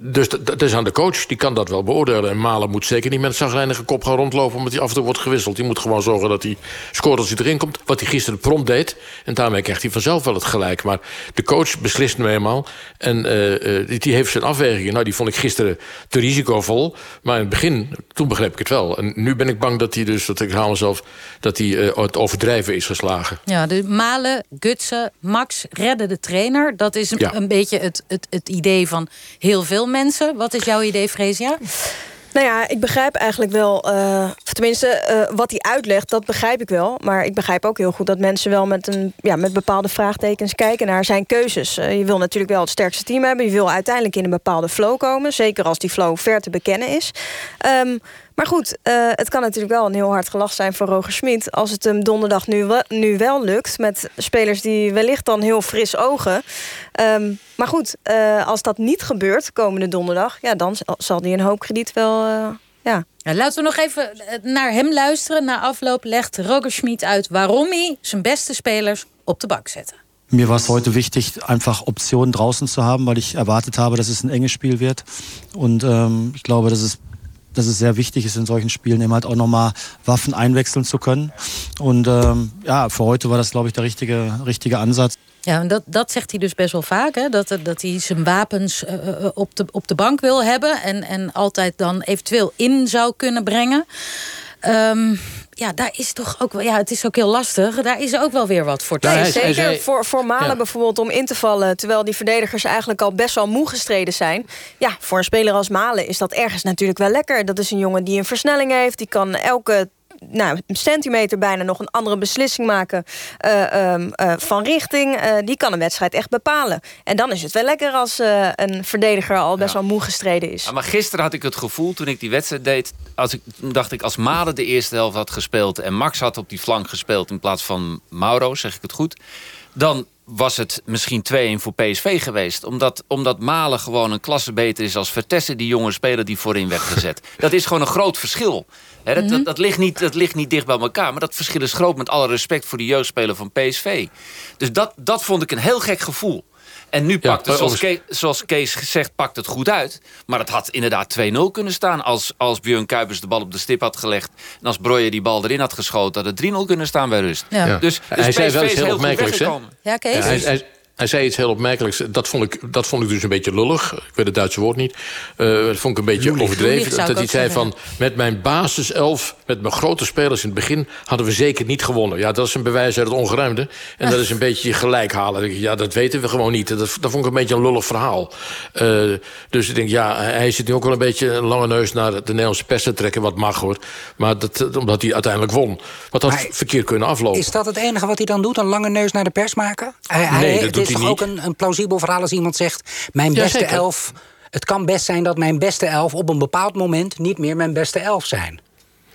Dus dat is aan de coach, die kan dat wel beoordelen. En Malen moet zeker niet met een zagrijnige kop gaan rondlopen... omdat hij af en toe wordt gewisseld. Die moet gewoon zorgen dat hij scoort als hij erin komt. Wat hij gisteren prompt deed. En daarmee krijgt hij vanzelf wel het gelijk. Maar de coach beslist nu eenmaal. En uh, die heeft zijn afwegingen. Nou, die vond ik gisteren te risicovol. Maar in het begin, toen begreep ik het wel. En nu ben ik bang dat hij dus, dat ik haal mezelf... dat hij het overdrijven is geslagen. Ja, de Malen, Gutsen, Max redden de trainer. Dat is een, Ja. een beetje het, het, het idee van heel veel mensen. Wat is jouw idee, Fresia? Nou ja, ik begrijp eigenlijk wel, eh, tenminste, eh, wat hij uitlegt, dat begrijp ik wel. Maar ik begrijp ook heel goed dat mensen wel met, een, ja, met bepaalde vraagtekens kijken naar zijn keuzes. Eh, je wil natuurlijk wel het sterkste team hebben. Je wil uiteindelijk in een bepaalde flow komen. Zeker als die flow ver te bekennen is. Ehm, maar goed, eh, het kan natuurlijk wel een heel hard gelach zijn voor Roger Smit... als het hem donderdag nu, wel- nu wel lukt... met spelers die wellicht dan heel fris ogen. Ehm, maar goed, eh, als dat niet gebeurt komende donderdag... Ja, dan zal- hij een hoop krediet wel... eh, ja. Ja, laten we nog even naar hem luisteren. Na afloop legt Roger Schmid uit waarom hij zijn beste spelers op de bank zette. Mir war es heute wichtig, einfach Optionen draußen zu haben, weil ich erwartet habe, dass es ein enges Spiel wird. Und ähm, ich glaube, dass es, dass es sehr wichtig ist, in solchen Spielen eben halt auch nochmal Waffen einwechseln zu können. Und ähm, ja, für heute war das, glaube ich, der richtige, richtige Ansatz. Ja, en dat, dat zegt hij dus best wel vaak. Hè? Dat, dat hij zijn wapens eh, eh, op, de, op de bank wil hebben. En, en altijd dan eventueel in zou kunnen brengen. Ehm, ja, daar is toch ook wel. Ja, het is ook heel lastig. Daar is ook wel weer wat voor te Nee, zeggen. zeker voor, voor Malen Ja. bijvoorbeeld om in te vallen... terwijl die verdedigers eigenlijk al best wel moe gestreden zijn. Ja, voor een speler als Malen is dat ergens natuurlijk wel lekker. Dat is een jongen die een versnelling heeft. Die kan elke nou, een centimeter bijna nog een andere beslissing maken eh, ehm, eh, van richting. Eh, die kan een wedstrijd echt bepalen. En dan is het wel lekker als een verdediger al best wel moe gestreden is. Ja, maar gisteren had ik het gevoel, toen ik die wedstrijd deed... Als ik, dacht ik, als Malen de eerste helft had gespeeld... en Max had op die flank gespeeld in plaats van Mauro, zeg ik het goed... dan was het misschien 2-1 voor PSV geweest. Omdat, omdat Malen gewoon een klasse beter is als Vertessen... die jonge speler die voorin werd gezet. <laughs> dat is gewoon een groot verschil. Dat, dat, dat, ligt niet, dat ligt niet dicht bij elkaar. Maar dat verschil is groot met alle respect voor de jeugdspeler van PSV. Dus dat, dat vond ik een heel gek gevoel. En nu pakt het, maar zoals, Kees, zoals Kees zegt, pakt het goed uit. Maar het had inderdaad 2-0 kunnen staan... als, als Björn Kuipers de bal op de stip had gelegd... en als Breuer die bal erin had geschoten... had het 3-0 kunnen staan bij rust. Ja. Dus, dus hij zei PSV wel iets heel opmerkelijks. weggekomen. Ja, Kees? Ja, hij, hij- Hij zei iets heel opmerkelijks. Dat vond ik, dat vond ik dus een beetje lullig. Ik weet het Duitse woord niet. Uh, dat vond ik een beetje overdreven. dat hij zei van... met mijn basiself, met mijn grote spelers in het begin... hadden we zeker niet gewonnen. Ja, dat is een bewijs uit het ongeruimde. En dat is een <laughs> beetje gelijk halen. Ja, dat weten we gewoon niet. Dat, dat vond ik een beetje een lullig verhaal. Uh, dus ik denk, ja, hij zit nu ook wel een beetje... een lange neus naar de Nederlandse pers te trekken. Wat mag, hoor. Maar dat, omdat hij uiteindelijk won. Wat had verkeerd kunnen aflopen. Is dat het enige wat hij dan doet? Een lange neus naar de pers maken? Hij, nee, dat doet is toch ook een, een, plausibel verhaal als iemand zegt... mijn beste elf... Het kan best zijn dat mijn beste elf op een bepaald moment... niet meer mijn beste elf zijn.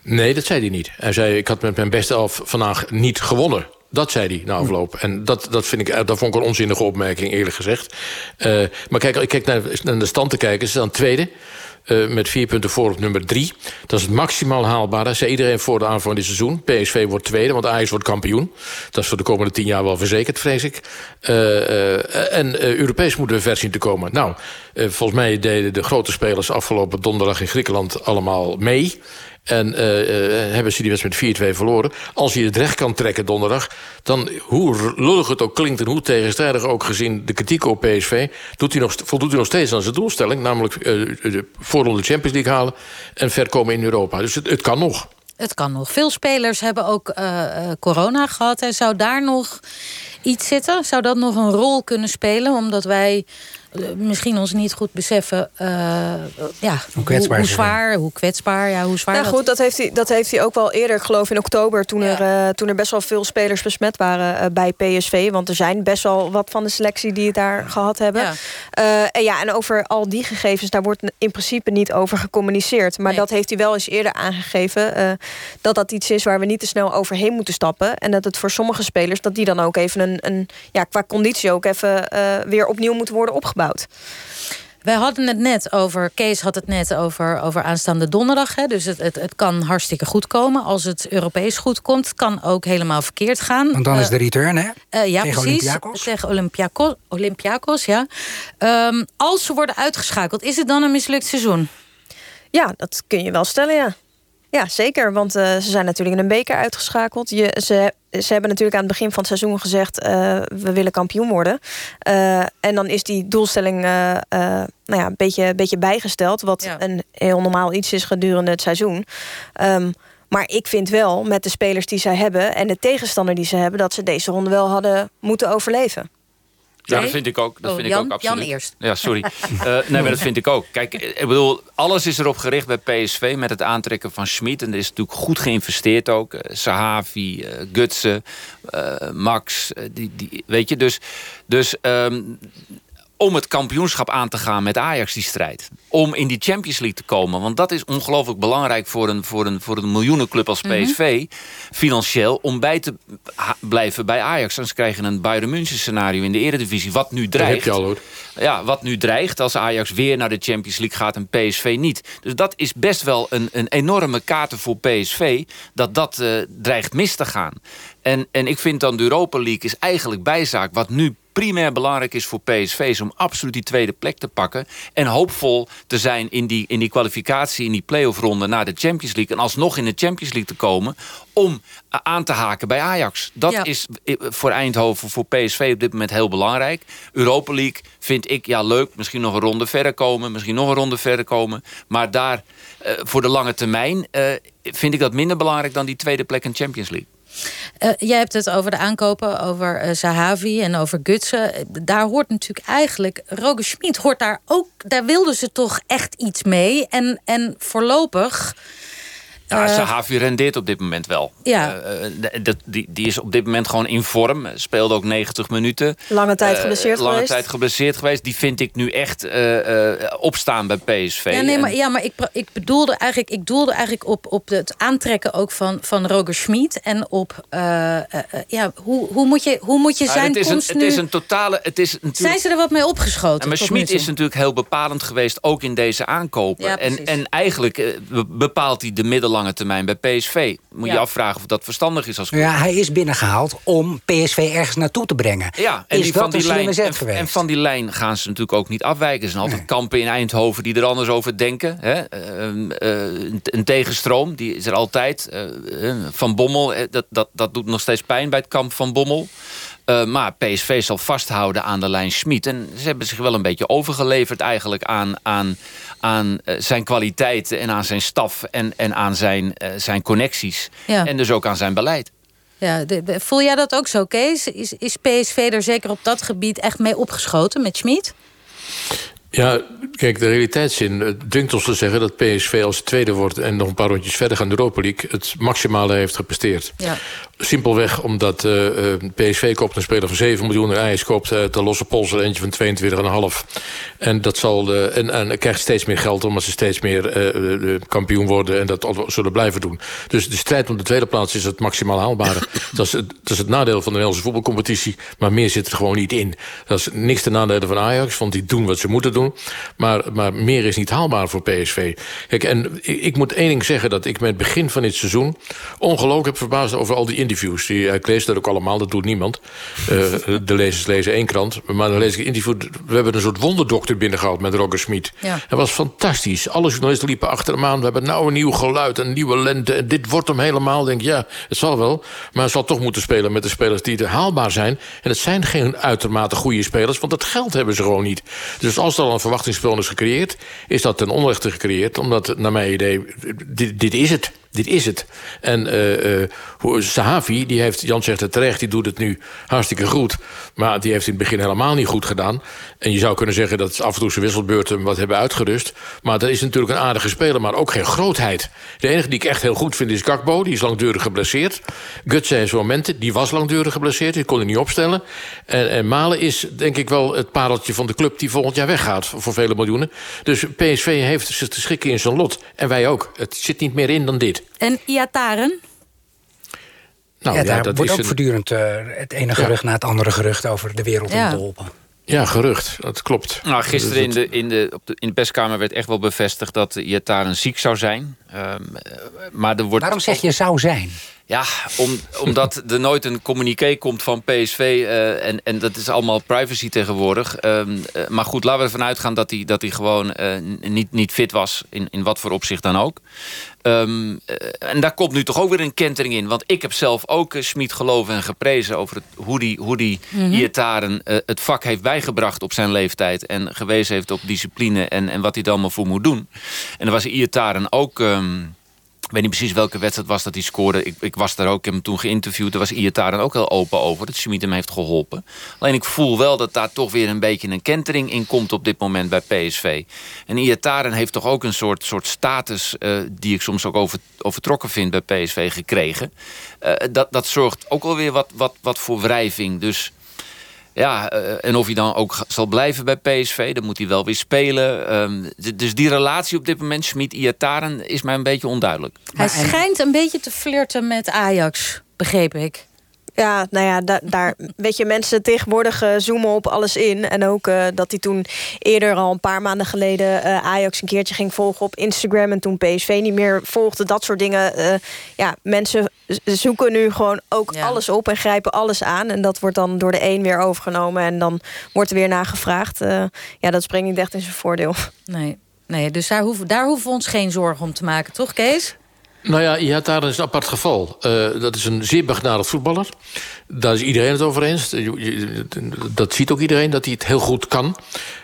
Nee, dat zei hij niet. Hij zei, ik had met mijn beste elf vandaag niet gewonnen. Dat zei hij na afloop. En dat, dat, vind ik, dat vond ik een onzinnige opmerking, eerlijk gezegd. Uh, maar kijk, ik kijk naar, naar de stand te kijken. Ze dan tweede. Uh, met vier punten voor op nummer drie. Dat is het maximaal haalbare. Zei iedereen voor de aanvang van dit seizoen. PSV wordt tweede, want Ajax wordt kampioen. Dat is voor de komende tien jaar wel verzekerd, vrees ik. Uh, uh, en Europees moeten we ver zien te komen. Nou, volgens mij deden de grote spelers afgelopen donderdag in Griekenland allemaal mee. En uh, uh, hebben ze die wedstrijd met 4-2 verloren. Als hij het recht kan trekken donderdag... dan, hoe lullig het ook klinkt en hoe tegenstrijdig ook gezien de kritiek op PSV... Doet hij nog, voldoet hij nog steeds aan zijn doelstelling... namelijk uh, voorronde Champions League halen en ver komen in Europa. Dus het, het kan nog. Het kan nog. Veel spelers hebben ook corona gehad. En zou daar nog iets zitten? Zou dat nog een rol kunnen spelen? Omdat wij eh, misschien ons niet goed beseffen uh, ja, hoe, kwetsbaar hoe, hoe zwaar, hoe kwetsbaar, ja, hoe zwaar. Nou goed, dat heeft, hij, dat heeft hij ook wel eerder, ik geloof in oktober, toen, er, uh, toen er best wel veel spelers besmet waren uh, bij PSV. Want er zijn best wel wat van de selectie die het daar gehad hebben. Ja. en ja, en over al die gegevens, daar wordt in principe niet over gecommuniceerd. Maar nee. dat heeft hij wel eens eerder aangegeven. dat dat iets is waar we niet te snel overheen moeten stappen. En dat het voor sommige spelers, dat die dan ook even een, een ja, qua conditie ook even weer opnieuw moeten worden opgebouwd. Wij hadden het net over, Kees had het net over, over aanstaande donderdag. Hè, dus het, het, het kan hartstikke goed komen. Als het Europees goed komt, het kan ook helemaal verkeerd gaan. Want dan uh, is de return, hè? Uh, ja, Tegen precies. Olympiakos. Tegen Olympiakos, Olympiakos ja. Um, als ze worden uitgeschakeld, is het dan een mislukt seizoen? Ja, dat kun je wel stellen, ja. Ja, zeker. Want uh, ze zijn natuurlijk in een beker uitgeschakeld. Je, ze, ze hebben natuurlijk aan het begin van het seizoen gezegd... Uh, we willen kampioen worden. Uh, en dan is die doelstelling nou ja, een beetje, beetje bijgesteld. Wat ja. een heel normaal iets is gedurende het seizoen. Um, maar ik vind wel, met de spelers die zij hebben... en de tegenstander die ze hebben... dat ze deze ronde wel hadden moeten overleven. Ja, dat vind ik ook. Dat oh, vind Jan, ik ook absoluut. Jan eerst. Ja, sorry. uh, <laughs> nee, maar dat vind ik ook. Kijk, ik bedoel, alles is erop gericht bij PSV met het aantrekken van Schmid. En er is natuurlijk goed geïnvesteerd ook. Uh, Sahavi, uh, Gutsen, Max, die, die, weet je. Dus, dus um, om het kampioenschap aan te gaan met Ajax, die strijd. Om in die Champions League te komen. Want dat is ongelooflijk belangrijk voor een, voor een, voor een miljoenenclub als PSV. Mm -hmm. Financieel, om bij te blijven bij Ajax. Anders krijg je een Bayern München scenario in de eredivisie. Wat nu dreigt. Dat heb je al, hoor. Ja, wat nu dreigt als Ajax weer naar de Champions League gaat en PSV niet. Dus dat is best wel een, een enorme kater voor PSV. Dat dat uh, dreigt mis te gaan. En, en ik vind dan de Europa League is eigenlijk bijzaak. Wat nu primair belangrijk is voor PSV... is om absoluut die tweede plek te pakken... en hoopvol te zijn in die, in die kwalificatie... in die playoff-ronde naar de Champions League... en alsnog in de Champions League te komen... om aan te haken bij Ajax. Dat ja. is voor Eindhoven, voor PSV op dit moment heel belangrijk. Europa League vind ik ja leuk. Misschien nog een ronde verder komen. Misschien nog een ronde verder komen. Maar daar, uh, voor de lange termijn... Uh, vind ik dat minder belangrijk dan die tweede plek in Champions League. Uh, jij hebt het over de aankopen, over uh, Sahavi en over Gutsen. Daar hoort natuurlijk eigenlijk... Roger Schmid hoort daar ook... Daar wilden ze toch echt iets mee. En, en voorlopig... Ja, uh, Sahavi rendeert op dit moment wel. Ja. Uh, dat, die, die is op dit moment gewoon in vorm. Speelde ook 90 minuten. Lange tijd geblesseerd uh, lange geweest. tijd geblesseerd geweest. Die vind ik nu echt opstaan bij PSV. Ja, nee, maar, ja, maar ik, ik bedoelde eigenlijk, ik doelde eigenlijk op, op het aantrekken ook van, van Roger Schmid. En op ja, hoe, hoe, moet je, hoe moet je zijn het is komst een, nu... Het is een totale... Het is natuurlijk... Zijn ze er wat mee opgeschoten? Ja, maar Schmid is natuurlijk heel bepalend geweest, ook in deze aankopen. Ja, en, en eigenlijk bepaalt hij de middellange termijn bij PSV. Moet Ja. je afvragen of dat verstandig is als Ja, hij is binnengehaald om PSV ergens naartoe te brengen. Ja, en is die dat van die een slimme lijn, zet en, geweest? en van die lijn gaan ze natuurlijk ook niet afwijken. Er zijn altijd kampen in Eindhoven die er anders over denken. Hè? Uh, uh, een, een tegenstroom, die is er altijd. Uh, van Bommel, dat, dat, dat doet nog steeds pijn bij het kamp van Bommel. Uh, maar PSV zal vasthouden aan de lijn Schmid. En ze hebben zich wel een beetje overgeleverd eigenlijk aan, aan, aan uh, zijn kwaliteiten... en aan zijn staf en, en aan zijn, uh, zijn connecties. Ja. En dus ook aan zijn beleid. Ja, de, de, voel jij dat ook zo, Kees? Is, is PSV er zeker op dat gebied echt mee opgeschoten met Schmid? Ja, kijk, de realiteitszin het dwingt ons te zeggen dat PSV als tweede wordt en nog een paar rondjes verder gaan de Europa League het maximale heeft gepresteerd. Ja. Simpelweg omdat uh, uh, PSV koopt een speler van 7 miljoen en Ajax koopt uh, de losse pols er eentje van 22,5. En dat zal en, en krijgt steeds meer geld omdat ze steeds meer kampioen worden en dat zullen blijven doen. Dus de strijd om de tweede plaats is het maximaal haalbare. <coughs> dat, is het, dat is het nadeel van de Nederlandse voetbalcompetitie, maar meer zit er gewoon niet in. Dat is niks ten nadele van Ajax, want die doen wat ze moeten doen. Maar, maar meer is niet haalbaar voor PSV. Kijk, en ik, ik moet één ding zeggen... dat ik met het begin van dit seizoen... ongelooflijk heb verbaasd over al die interviews. Die, ik lees dat ook allemaal, dat doet niemand. Uh, de lezers lezen één krant. Maar dan lees ik interview... We hebben een soort wonderdokter binnengehaald met Roger Smit. Ja. Dat was fantastisch. Alle journalisten liepen achter hem aan. We hebben nou een nieuw geluid, een nieuwe lente. En dit wordt hem helemaal. Denk ja, het zal wel. Maar hij zal toch moeten spelen met de spelers die er haalbaar zijn. En het zijn geen uitermate goede spelers. Want dat geld hebben ze gewoon niet. Dus als er al een verwachtingsspel is gecreëerd... is dat ten onrechte gecreëerd. Omdat, naar mijn idee, dit, dit is het. Dit is het. En uh, Sahavi, die heeft, Jan zegt het terecht... die doet het nu hartstikke goed. Maar die heeft in het begin helemaal niet goed gedaan. En je zou kunnen zeggen dat af en toe zijn wisselbeurten... hem wat hebben uitgerust. Maar dat is natuurlijk een aardige speler, maar ook geen grootheid. De enige die ik echt heel goed vind is Gakbo. Die is langdurig geblesseerd. Gutsen heeft momenten, die was langdurig geblesseerd. Die kon hij niet opstellen. En, en Malen is denk ik wel het pareltje van de club... die volgend jaar weggaat voor vele miljoenen. Dus PSV heeft zich te schikken in zijn lot. En wij ook. Het zit niet meer in dan dit. En Iataren? Nou, ja, ja, daar dat wordt is ook een- voortdurend eh, het ene gerucht na het andere gerucht over de wereld Ja. in dolpen. Ja, gerucht. Dat klopt. Nou, gisteren in de, in, de, op de, in de perskamer werd echt wel bevestigd dat Iataren ziek zou zijn. Ehm, eh, maar er wordt Waarom zeg je zou zijn? Ja, om, omdat <laughs> er nooit een communiqué komt van PSV. eh, en, en dat is allemaal privacy tegenwoordig. Ehm, eh, maar goed, laten we ervan uitgaan dat hij, dat hij gewoon eh, niet, niet fit was. In, in wat voor opzicht dan ook. Ehm, eh, en daar komt nu toch ook weer een kentering in. Want ik heb zelf ook uh, Smit geloven en geprezen... over het, hoe die, hoe die Mhm. Iataren eh, het vak heeft bijgebracht op zijn leeftijd... en gewezen heeft op discipline en, en wat hij er allemaal voor moet doen. En dan was Iataren ook... ehm, ik weet niet precies welke wedstrijd was dat hij scoorde. Ik, ik was daar ook, heb hem toen geïnterviewd. Daar was Iataren ook heel open over, dat Schmid hem heeft geholpen. Alleen ik voel wel dat daar toch weer een beetje een kentering in komt... op dit moment bij PSV. En Iataren heeft toch ook een soort, soort status... eh, die ik soms ook over, overtrokken vind bij PSV gekregen. Eh, dat, dat zorgt ook alweer wat, wat, wat voor wrijving. Dus... Ja, eh, en of hij dan ook zal blijven bij PSV, dan moet hij wel weer spelen. Ehm, dus die relatie op dit moment, Schmid-Iataren, is mij een beetje onduidelijk. Hij schijnt een beetje te flirten met Ajax, begreep ik. Ja, nou ja, da- daar weet je, mensen tegenwoordig eh, zoomen op alles in. En ook eh, dat hij toen eerder al een paar maanden geleden eh, Ajax een keertje ging volgen op Instagram. En toen PSV niet meer volgde, dat soort dingen. Ja, mensen zoeken nu gewoon ook alles op en grijpen alles aan. En dat wordt dan door de een weer overgenomen. En dan wordt er weer naar gevraagd. Ja, dat springt niet echt in zijn voordeel. Nee, nee dus daar hoeven, daar hoeven we ons geen zorgen om te maken, toch Kees? Nou ja, Ihataren is een apart geval. Eh, dat is een zeer begnadigd voetballer. Daar is iedereen het over eens. Je- je- Dat ziet ook iedereen, dat hij het heel goed kan.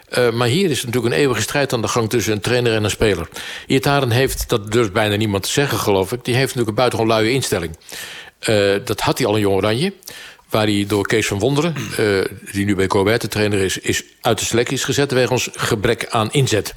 Eh, maar hier is natuurlijk een eeuwige strijd aan de gang... tussen een trainer en een speler. Ihataren heeft, dat durft bijna niemand te zeggen, geloof ik... die heeft natuurlijk een buitengewoon luie instelling. Eh, dat had hij al in Jong Oranje. Waar hij door Kees van Wonderen, die nu bij Corbett de trainer is... is uit de selectie is gezet wegens gebrek aan inzet.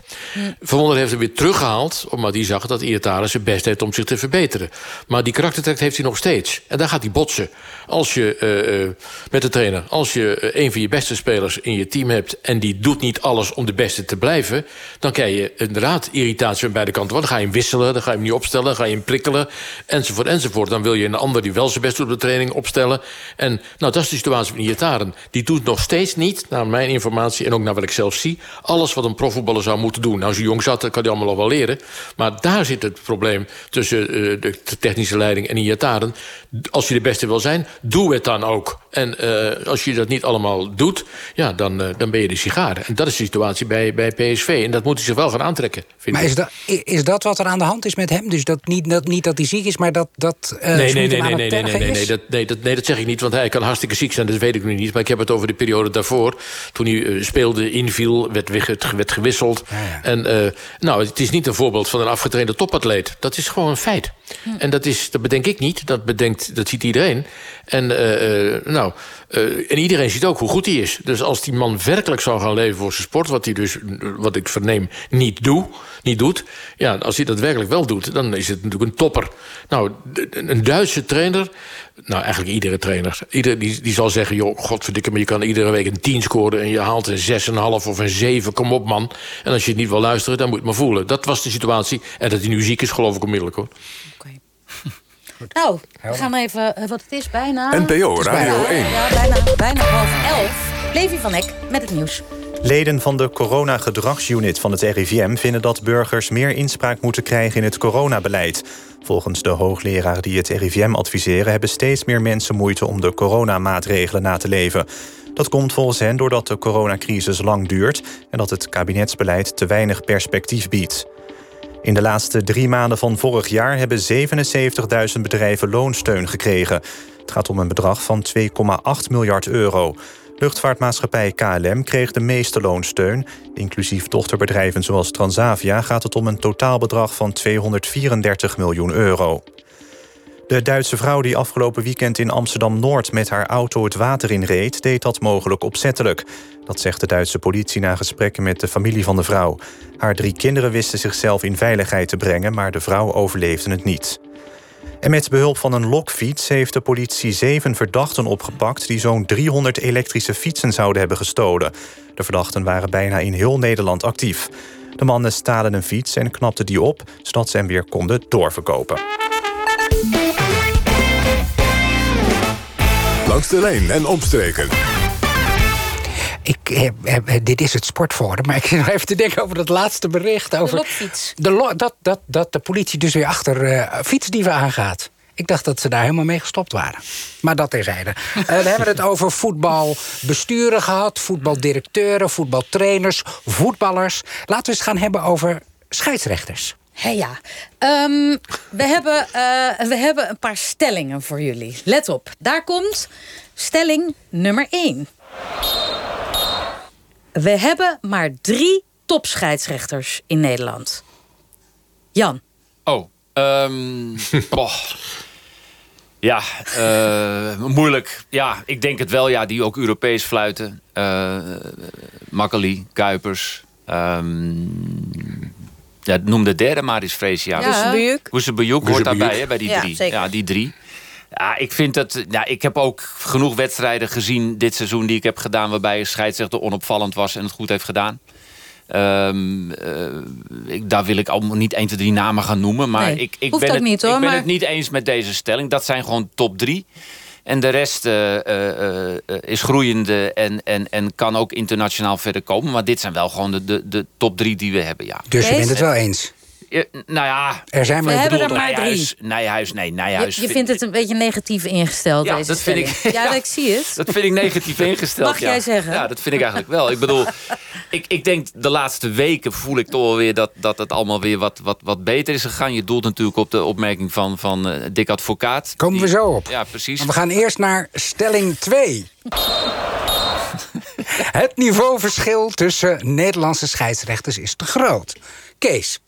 Van Wonderen heeft hem weer teruggehaald... omdat hij zag dat Iataren zijn best heeft om zich te verbeteren. Maar die karaktertrek heeft hij nog steeds. En daar gaat hij botsen. Als je eh, eh, met de trainer... als je eh, een van je beste spelers in je team hebt... en die doet niet alles om de beste te blijven... dan krijg je inderdaad irritatie aan beide kanten. Dan ga je hem wisselen, dan ga je hem niet opstellen... dan ga je hem prikkelen, enzovoort, enzovoort. Dan wil je een ander die wel zijn best doet op de training opstellen. En nou, dat is de situatie van Iataren. Die doet nog steeds niet, naar mijn informatie... en ook naar wat ik zelf zie... alles wat een profvoetballer zou moeten doen. Nou, zo jong zat, dat kan hij allemaal al wel leren. Maar daar zit het probleem tussen uh, de technische leiding en Iataren. Als je de beste wil zijn, doe het dan ook. En uh, als je dat niet allemaal doet, ja, dan, uh, dan ben je de sigaar. En dat is de situatie bij, bij PSV. En dat moet hij zich wel gaan aantrekken. Vind maar ik. is dat, is dat wat er aan de hand is met hem? Dus dat niet dat, niet dat hij ziek is, maar dat... dat uh, nee, nee, nee, nee, nee, nee, nee, nee, dat, nee, dat, nee, dat zeg ik niet. Want hij kan hartstikke ziek zijn, dat weet ik nu niet. Maar ik heb het over de periode daarvoor. Toen hij speelde, inviel, werd, werd gewisseld. Ja, ja. En uh, nou, het is niet een voorbeeld van een afgetrainde topatleet. Dat is gewoon een feit. Hm. En dat, is, dat bedenk ik niet. Dat, bedenkt, dat ziet iedereen. En, uh, nou, uh, en iedereen ziet ook hoe goed hij is. Dus als die man werkelijk zou gaan leven voor zijn sport... wat hij dus, wat ik verneem, niet, doe, niet doet... ja, als hij dat werkelijk wel doet, dan is het natuurlijk een topper. Nou, een Duitse trainer... nou, eigenlijk iedere trainer... Ieder, die, die zal zeggen, joh, godverdikke me... je kan iedere week een 10 scoren... en je haalt een 6,5 of een 7, kom op man. En als je het niet wil luisteren, dan moet je het maar voelen. Dat was de situatie. En dat hij nu ziek is, geloof ik onmiddellijk, hoor. Nou, we gaan even, wat het is, bijna... NPO Radio 1. Ja, bijna, bijna half elf. Levi van Eck met het nieuws. Leden van de corona-gedragsunit van het RIVM vinden dat burgers meer inspraak moeten krijgen in het coronabeleid. Volgens de hoogleraar die het RIVM adviseren hebben steeds meer mensen moeite om de coronamaatregelen na te leven. Dat komt volgens hen doordat de coronacrisis lang duurt en dat het kabinetsbeleid te weinig perspectief biedt. In de laatste drie maanden van vorig jaar hebben 77.000 bedrijven loonsteun gekregen. Het gaat om een bedrag van 2,8 miljard euro. Luchtvaartmaatschappij KLM kreeg de meeste loonsteun. Inclusief dochterbedrijven zoals Transavia gaat het om een totaalbedrag van 234 miljoen euro. De Duitse vrouw die afgelopen weekend in Amsterdam-Noord... met haar auto het water inreed, deed dat mogelijk opzettelijk. Dat zegt de Duitse politie na gesprekken met de familie van de vrouw. Haar drie kinderen wisten zichzelf in veiligheid te brengen... maar de vrouw overleefde het niet. En met behulp van een lokfiets heeft de politie zeven verdachten opgepakt... die zo'n 300 elektrische fietsen zouden hebben gestolen. De verdachten waren bijna in heel Nederland actief. De mannen stalen een fiets en knapten die op... zodat ze hem weer konden doorverkopen. Langs de lijn en omstreken. Ik, heb, heb, dit is het sportforum, maar ik zit nog even te denken over dat laatste bericht. Over de lokfiets. De lo, dat, dat, dat de politie dus weer achter uh, fietsdieven aangaat. Ik dacht dat ze daar helemaal mee gestopt waren. Maar dat terzijde. Uh, we <laughs> hebben het over voetbalbesturen gehad, voetbaldirecteuren, voetbaltrainers, voetballers. Laten we eens gaan hebben over scheidsrechters. Hey ja, um, we, hebben, uh, we hebben een paar stellingen voor jullie. Let op, daar komt stelling nummer 1. We hebben maar drie topscheidsrechters in Nederland. Jan. Oh, <laughs> um, oh. Ja, uh, moeilijk. Ja, ik denk het wel. Ja, die ook Europees fluiten. Uh, Makkeli, Kuipers. Um, ja, noem de derde maar eens Freesia. Ja. Hoesebejuk hoort daarbij, hè, bij die drie. Ja, ja, die drie. Ja, ik vind dat. Ja, ik heb ook genoeg wedstrijden gezien dit seizoen die ik heb gedaan. waarbij een scheidsrechter onopvallend was en het goed heeft gedaan. Um, uh, ik, daar wil ik allemaal niet 1, 2, 3 namen gaan noemen. Maar nee, ik, ik ben, het, niet, hoor, ik ben maar... het niet eens met deze stelling. Dat zijn gewoon top 3. En de rest uh, uh, is groeiende en, en, en kan ook internationaal verder komen. Maar dit zijn wel gewoon de, de, de top drie die we hebben, ja. Dus je bent het wel eens? Ja, nou ja, er zijn maar we hebben er maar Nijhuis, drie. Nijhuis, nee, Nijhuis. Je, je vindt het een beetje negatief ingesteld, ja, deze dat vind ik, ja, <laughs> ja, ik zie het. Dat vind ik negatief ingesteld. Mag ja. jij zeggen? Ja, dat vind ik eigenlijk wel. Ik bedoel, <laughs> ik, ik denk de laatste weken voel ik toch weer dat, dat het allemaal weer wat, wat, wat beter is gegaan. Je doelt natuurlijk op de opmerking van, van uh, Dick Advocaat. Komen die, we zo op. Ja, precies. Maar we gaan eerst naar stelling 2. <laughs> het niveauverschil tussen Nederlandse scheidsrechters is te groot. Kees.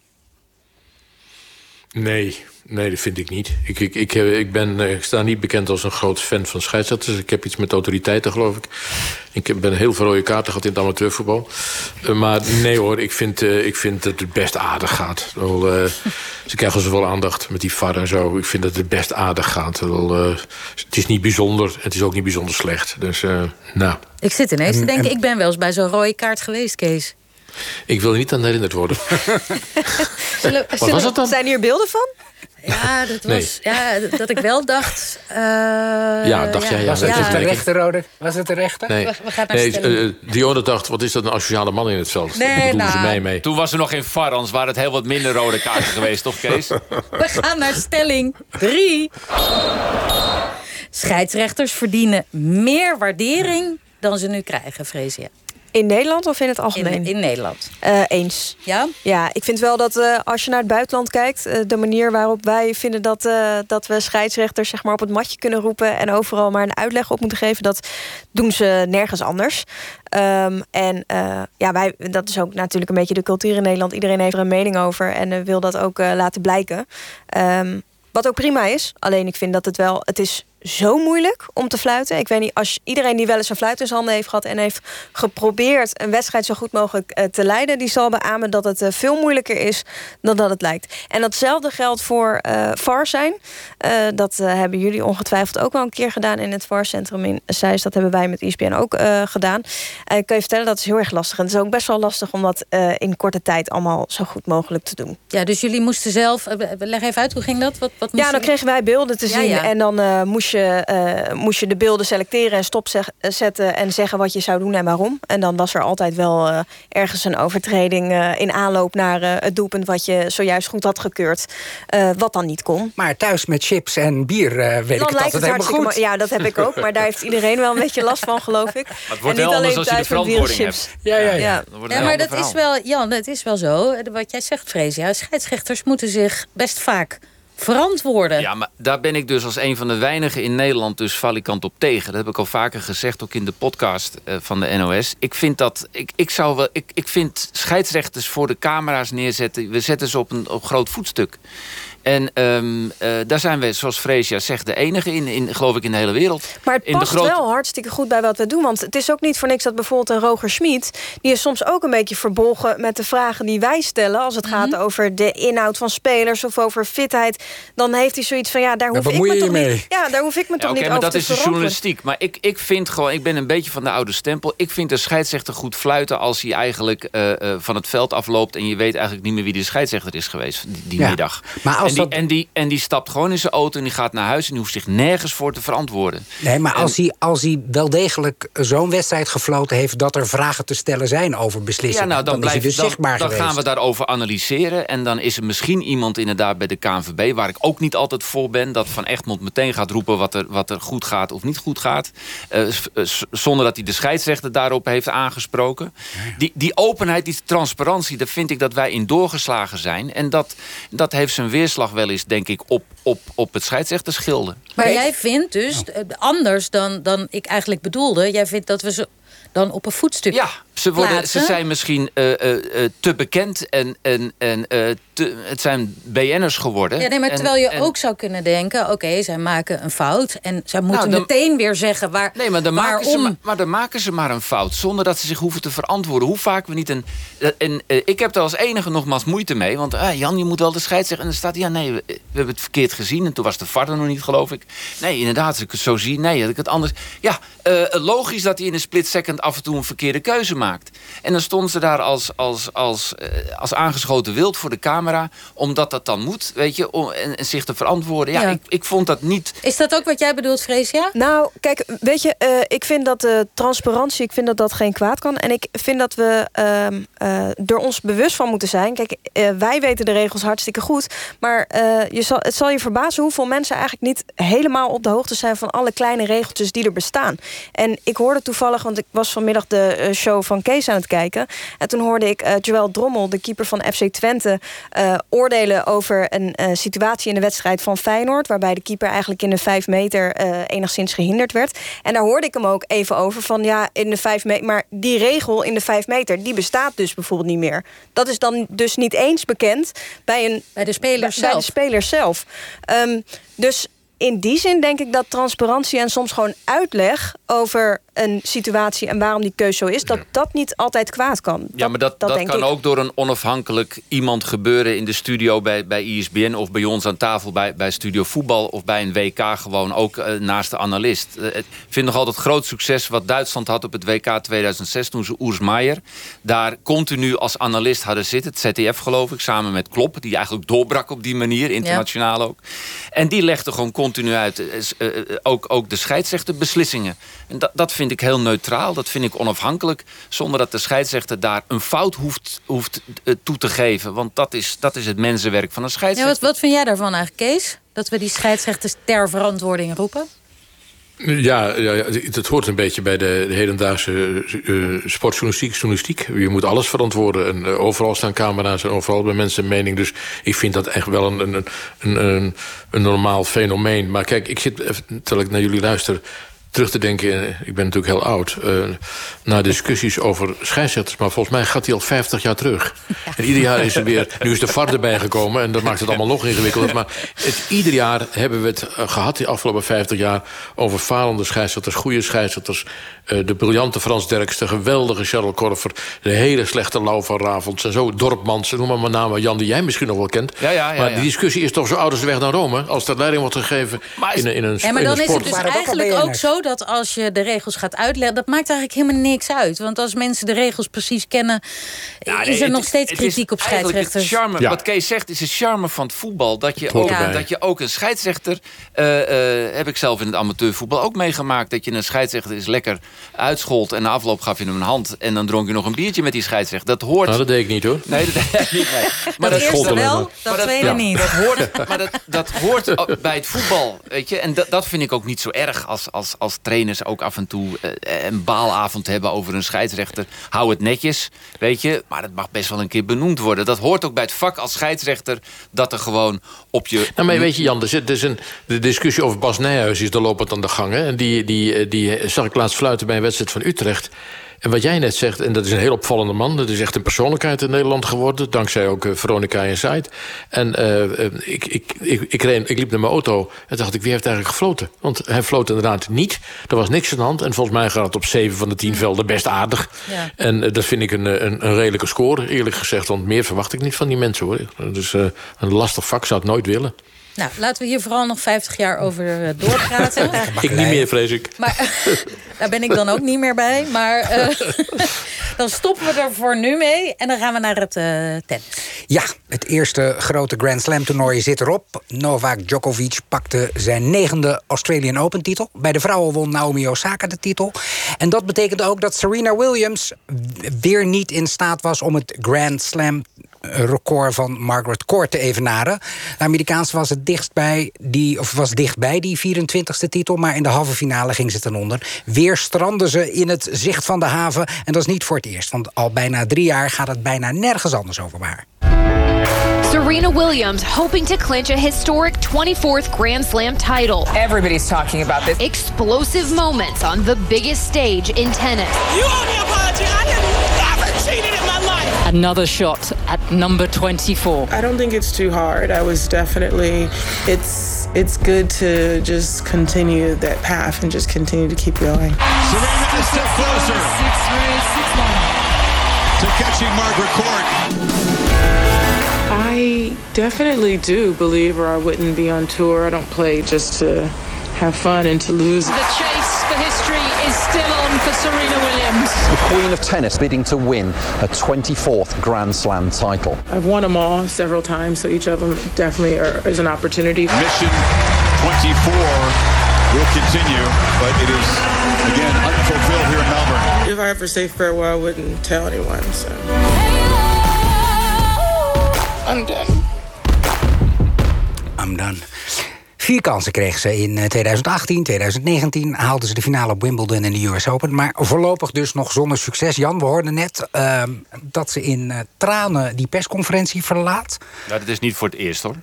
Nee, nee, dat vind ik niet. Ik, ik, ik, ik, ben, ik sta niet bekend als een groot fan van scheidsrechters. Ik heb iets met autoriteiten, geloof ik. Ik ben heel veel rode kaarten gehad in het amateurvoetbal. Uh, maar nee hoor, ik vind, uh, ik vind dat het best aardig gaat. Wel, uh, ze krijgen zoveel aandacht met die VAR en zo. Ik vind dat het best aardig gaat. Wel, het is niet bijzonder, het is ook niet bijzonder slecht. Dus, nou. Ik zit ineens te denken, ik ben wel eens bij zo'n rode kaart geweest, Kees. Ik wil niet aan herinnerd worden. <laughs> Zullen- Wat zullen- was het dan? Zijn hier beelden van? Ja, dat Nee. was. Ja, dat ik wel dacht. eh, Ja, dacht jij, ja, Was het de rechter, Rode? Was het de rechter? Nee, We- we gaan naar nee stelling. eh, Dionne dacht, wat is dat een asociale man in het veld? Nee, Daar bedoelden ze nou, mij mee. Toen was er nog geen VAR, anders waren het heel wat minder rode kaarten geweest, toch Kees? We gaan naar stelling 3. Scheidsrechters verdienen meer waardering dan ze nu krijgen, Freesia. In Nederland of in het algemeen? In, in Nederland. Eh, eens. Ja? Ja, ik vind wel dat eh, als je naar het buitenland kijkt... eh, de manier waarop wij vinden dat, dat we scheidsrechters zeg maar, op het matje kunnen roepen... en overal maar een uitleg op moeten geven... dat doen ze nergens anders. Ehm, en ja, wij, dat is ook natuurlijk een beetje de cultuur in Nederland. Iedereen heeft er een mening over en wil dat ook laten blijken. Ehm, wat ook prima is. Alleen ik vind dat het wel... Het is zo moeilijk om te fluiten. Ik weet niet, als iedereen die wel eens een fluit in zijn handen heeft gehad... en heeft geprobeerd een wedstrijd zo goed mogelijk eh, te leiden... die zal beamen dat het eh, veel moeilijker is dan dat het lijkt. En datzelfde geldt voor eh VAR zijn. Dat hebben jullie ongetwijfeld ook wel een keer gedaan... in het VAR-centrum in Zeist. Dat hebben wij met ISBN ook eh, gedaan. Ik kan je vertellen, dat is heel erg lastig. En het is ook best wel lastig om dat in korte tijd... allemaal zo goed mogelijk te doen. Ja, dus jullie moesten zelf. Leg even uit, hoe ging dat? Wat, wat Ja, dan kregen wij beelden te zien. ja. En dan eh, moest, je, eh, moest je de beelden selecteren en stopzetten... en zeggen wat je zou doen en waarom. En dan was er altijd wel eh, ergens een overtreding... eh, in aanloop naar eh, het doelpunt wat je zojuist goed had gekeurd. eh, wat dan niet kon. Maar thuis met chips en bier eh, weet ik dan het lijkt altijd het helemaal goed. Ja, dat heb ik ook. Maar daar heeft iedereen wel een beetje last van, geloof ik. <laughs> het wordt wel anders als je de verantwoording hebt. Ja, ja, ja. Het maar dat is wel, Jan, het is wel zo. Wat jij zegt, Freesia. Scheidsrechters moeten zich best vaak verantwoorden. Ja, maar daar ben ik dus als een van de weinigen in Nederland dus valikant op tegen. Dat heb ik al vaker gezegd, ook in de podcast eh, van de NOS. Ik vind dat, ik, ik zou wel, ik, ik vind scheidsrechters voor de camera's neerzetten. We zetten ze op een op groot voetstuk. En ehm, eh, daar zijn we, zoals Freesia zegt, de enige in, in, geloof ik, in de hele wereld. Maar het in past wel hartstikke goed bij wat we doen. Want het is ook niet voor niks dat bijvoorbeeld een Roger Schmid... die is soms ook een beetje verbolgen met de vragen die wij stellen... als het Mhm. gaat over de inhoud van spelers of over fitheid. Dan heeft hij zoiets van, ja, daar hoef ik me je toch je mee. niet... Ja, daar hoef ik me Ja, toch Oké, niet maar over dat te is de journalistiek. Maar ik, ik vind gewoon, ik ben een beetje van de oude stempel. Ik vind de scheidsrechter goed fluiten als hij eigenlijk eh, eh, van het veld afloopt. en je weet eigenlijk niet meer wie de scheidsrechter is geweest die, die Ja. middag. Maar als en, die, dat- en, die, en die stapt gewoon in zijn auto en die gaat naar huis en die hoeft zich nergens voor te verantwoorden. Nee, maar En- als hij, als hij wel degelijk zo'n wedstrijd gefloten heeft... dat er vragen te stellen zijn over beslissingen... Ja, nou, dan, is hij blijft, dus dan, zichtbaar dan geweest. gaan we daarover analyseren. En dan is er misschien iemand inderdaad bij de KNVB... waar ik ook niet altijd voor ben... dat Van Egmond meteen gaat roepen wat er, wat er goed gaat of niet goed gaat. Eh, eh, zonder dat hij de scheidsrechter daarop heeft aangesproken. Die, die openheid, die transparantie... daar vind ik dat wij in doorgeslagen zijn. En dat, dat heeft zijn weerslag wel eens, denk ik, op, op, op het scheidsrechterschilde. Maar jij vindt dus, eh, anders dan, dan ik eigenlijk bedoelde... jij vindt dat we ze dan op een voetstuk Ja, ze, worden, plaatsen? ze zijn misschien eh, eh, eh, te bekend en, en, en te, het zijn BN'ers geworden. Ja, nee, maar En- terwijl je en- ook zou kunnen denken... oké, zij maken een fout en zij moeten dan- meteen weer zeggen waar, Nee, maar dan, maken ze, maar, dan maken ze maar een fout. Zonder dat ze zich hoeven te verantwoorden. Hoe vaak we niet een. En, ik heb er als enige nogmaals moeite mee. Want ah, Jan, je moet wel de scheid zeggen. En dan staat ja, nee, we, we hebben het verkeerd gezien. En toen was de VAR er nog niet, geloof ik. Nee, inderdaad, als ik het zo zie. Nee, had ik het anders. Ja, logisch dat hij in een split second af en toe een verkeerde keuze maakt. En dan stonden ze daar als, als, als, eh, als aangeschoten wild voor de camera. Omdat dat dan moet, weet je. Om, en, en zich te verantwoorden. Ja, Ja. Ik, ik vond dat niet. Is dat ook wat jij bedoelt, Freesia? Nou, kijk, weet je, eh, ik vind dat de transparantie, ik vind dat dat geen kwaad kan. En ik vind dat we ehm, eh, er ons bewust van moeten zijn. Kijk, eh, wij weten de regels hartstikke goed. Maar eh, je zal, het zal je verbazen hoeveel mensen eigenlijk niet helemaal op de hoogte zijn van alle kleine regeltjes die er bestaan. En ik hoorde toevallig, want ik was vanmiddag de eh, show van Kees aan het kijken. En toen hoorde ik eh Joël Drommel, de keeper van FC Twente, eh, oordelen over een eh, situatie in de wedstrijd van Feyenoord. Waarbij de keeper eigenlijk in de vijf meter enigszins gehinderd werd. En daar hoorde ik hem ook even over van ja, in de vijf meter. Maar die regel in de vijf meter, die bestaat dus bijvoorbeeld niet meer. Dat is dan dus niet eens bekend bij, een, bij de spelers bij, zelf. de spelers zelf. Ehm, dus in die zin denk ik dat transparantie en soms gewoon uitleg over een situatie en waarom die keuze zo is, dat dat niet altijd kwaad kan. Ja, maar dat, dat, kan ik. ook door een onafhankelijk iemand gebeuren in de studio bij, bij ISBN of bij ons aan tafel bij, bij Studio Voetbal of bij een WK gewoon ook eh, naast de analist. Eh, ik vind nog altijd groot succes wat Duitsland had op het WK 2006 toen ze Urs Meijer daar continu als analist hadden zitten. Het ZDF geloof ik, samen met Klop, die eigenlijk doorbrak op die manier, internationaal ook. En die legde gewoon continu uit, eh, ook, ook de scheidsrechterbeslissingen. En dat, dat vind ik heel neutraal, dat vind ik onafhankelijk, zonder dat de scheidsrechter daar een fout hoeft, hoeft eh, toe te geven. Want dat is, dat is het mensenwerk van een Ja, scheidsrechter. wat, wat vind jij daarvan eigenlijk, Kees? Dat we die scheidsrechters ter verantwoording roepen? Ja, ja, ja, het hoort een beetje bij de, de hedendaagse uh, sportjournalistiek. Journalistiek. Je moet alles verantwoorden. En uh, overal staan camera's en overal bij mensen een mening. Dus ik vind dat echt wel een, een, een, een, een normaal fenomeen. Maar kijk, ik zit, terwijl ik naar jullie luister terug te denken, ik ben natuurlijk heel oud... Uh, naar discussies over scheidsrechters. Maar volgens mij gaat die al 50 jaar terug. Ja. En ieder jaar is er weer... Nu is de VAR erbij gekomen en dat maakt het allemaal nog ingewikkelder. Maar het, ieder jaar hebben we het uh, gehad, die afgelopen 50 jaar... over falende scheidsrechters, goede scheidsrechters... Uh, de briljante Frans Derks, de geweldige Charles Korver... de hele slechte Lau van Ravels en zo, Dorpmans... noem maar mijn namen, Jan, die jij misschien nog wel kent. Ja, ja, ja, maar die discussie is toch zo oud als de weg naar Rome... als er leiding wordt gegeven in, in, een, ja, maar in dan een sport. is het dus eigenlijk ook zo dat als je de regels gaat uitleggen... dat maakt eigenlijk helemaal niks uit. Want als mensen de regels precies kennen... Ja, is er nog steeds kritiek op scheidsrechters. Het charme, Ja. Wat Kees zegt is het charme van het voetbal. Dat je, ook, dat je ook een scheidsrechter... eh, eh, heb ik zelf in het amateurvoetbal ook meegemaakt. Dat je een scheidsrechter is lekker uitschold... en na afloop gaf je hem een hand... en dan dronk je nog een biertje met die scheidsrechter. Dat hoort... Nou, dat deed ik niet, hoor. Nee, dat deed ik niet. Nee. Maar Dat eerste schold alleen wel, maar. dat tweede ja, niet. Dat hoort, maar dat, dat hoort bij het voetbal. Weet je? En dat, dat vind ik ook niet zo erg als, als, als trainers ook af en toe eh, een baalavond hebben over een scheidsrechter. Hou het netjes, weet je. Maar dat mag best wel een keer benoemd worden. Dat hoort ook bij het vak als scheidsrechter. Dat er gewoon op je... Nou, maar weet je, Jan, er zit, is een, de discussie over Bas Nijhuis is er lopend aan de gang. Hè? En die, die, eh, die zag ik laatst fluiten bij een wedstrijd van Utrecht. En wat jij net zegt, en dat is een heel opvallende man... dat is echt een persoonlijkheid in Nederland geworden... dankzij ook eh, Veronica Inside. En eh, eh, ik, ik, ik, ik, liep naar mijn auto en dacht ik, wie heeft eigenlijk gefloten? Want hij floot inderdaad niet. Er was niks aan de hand. En volgens mij gaat het op 7 van de 10 velden best aardig. Ja. En dat vind ik een, een, een redelijke score, eerlijk gezegd. Want meer verwacht ik niet van die mensen, hoor. Dus een lastig vak zou ik nooit willen. Nou, laten we hier vooral nog 50 jaar over eh, doorpraten. <laughs> Ik niet meer, vrees ik. Maar <laughs> daar ben ik dan ook niet meer bij. Maar eh, <laughs> dan stoppen we er voor nu mee. En dan gaan we naar het eh, tennis. Ja, het eerste grote Grand Slam toernooi zit erop. Novak Djokovic pakte zijn negende Australian Open titel. Bij de vrouwen won Naomi Osaka de titel. En dat betekende ook dat Serena Williams weer niet in staat was om het Grand Slam record van Margaret Court te evenaren. De Amerikaanse was het dichtstbij die, of was dichtbij die 24e titel, maar in de halve finale ging ze ten onder. Weer stranden ze in het zicht van de haven. En dat is niet voor het eerst, want al bijna drie jaar gaat het bijna nergens anders over haar. Serena Williams hoping to clinch a historic 24th Grand Slam title. Everybody's talking about this. Explosive moments on the biggest stage in tennis. You owe me an apology. I have never cheated. Another shot at number 24. I don't think it's too hard. I was definitely it's it's good to just continue that path and just continue to keep going. Serena a step closer to catching Margaret Court. I definitely do believe or I wouldn't be on tour. I don't play just to have fun and to lose. The chase for history is still on for Serena Williams. The Queen of Tennis bidding to win her 24th Grand Slam title. I've won them all several times, so each of them definitely are, is an opportunity. Mission 24 will continue, but it is, again, unfulfilled here in Melbourne. If I ever say farewell, I wouldn't tell anyone. So I'm done. I'm done. Vier kansen kreeg ze in eh, 2018, 2019. Haalden ze de finale op Wimbledon en de US Open. Maar voorlopig dus nog zonder succes. Jan, we hoorden net uh, dat ze in uh, tranen die persconferentie verlaat. Ja, dat is niet voor het eerst hoor.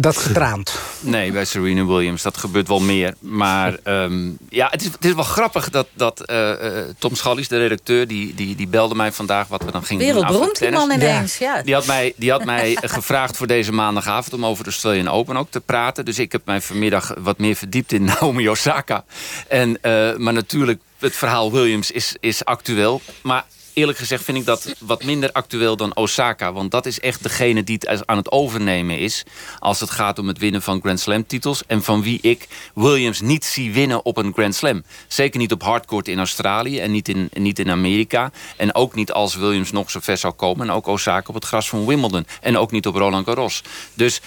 Dat getraand. Nee, bij Serena Williams. Dat gebeurt wel meer. Maar um, <laughs> ja, het is, het is wel grappig dat, dat uh, Tom Schallies, de redacteur... Die, die, die belde mij vandaag wat we dan gingen Wereldberoemd die man ineens, ja. ja. Die had mij, die had mij <laughs> gevraagd voor deze maandagavond... om over de Australian Open ook te praten. Dus ik heb mij vanmiddag wat meer verdiept in <laughs> Naomi Osaka. En, uh, maar natuurlijk het verhaal Williams is, is actueel. Maar eerlijk gezegd vind ik dat wat minder actueel dan Osaka. Want dat is echt degene die het aan het overnemen is... als het gaat om het winnen van Grand Slam titels... en van wie ik Williams niet zie winnen op een Grand Slam. Zeker niet op hardcourt in Australië en niet in, niet in Amerika. En ook niet als Williams nog zo ver zou komen. En ook Osaka op het gras van Wimbledon. En ook niet op Roland Garros. Dus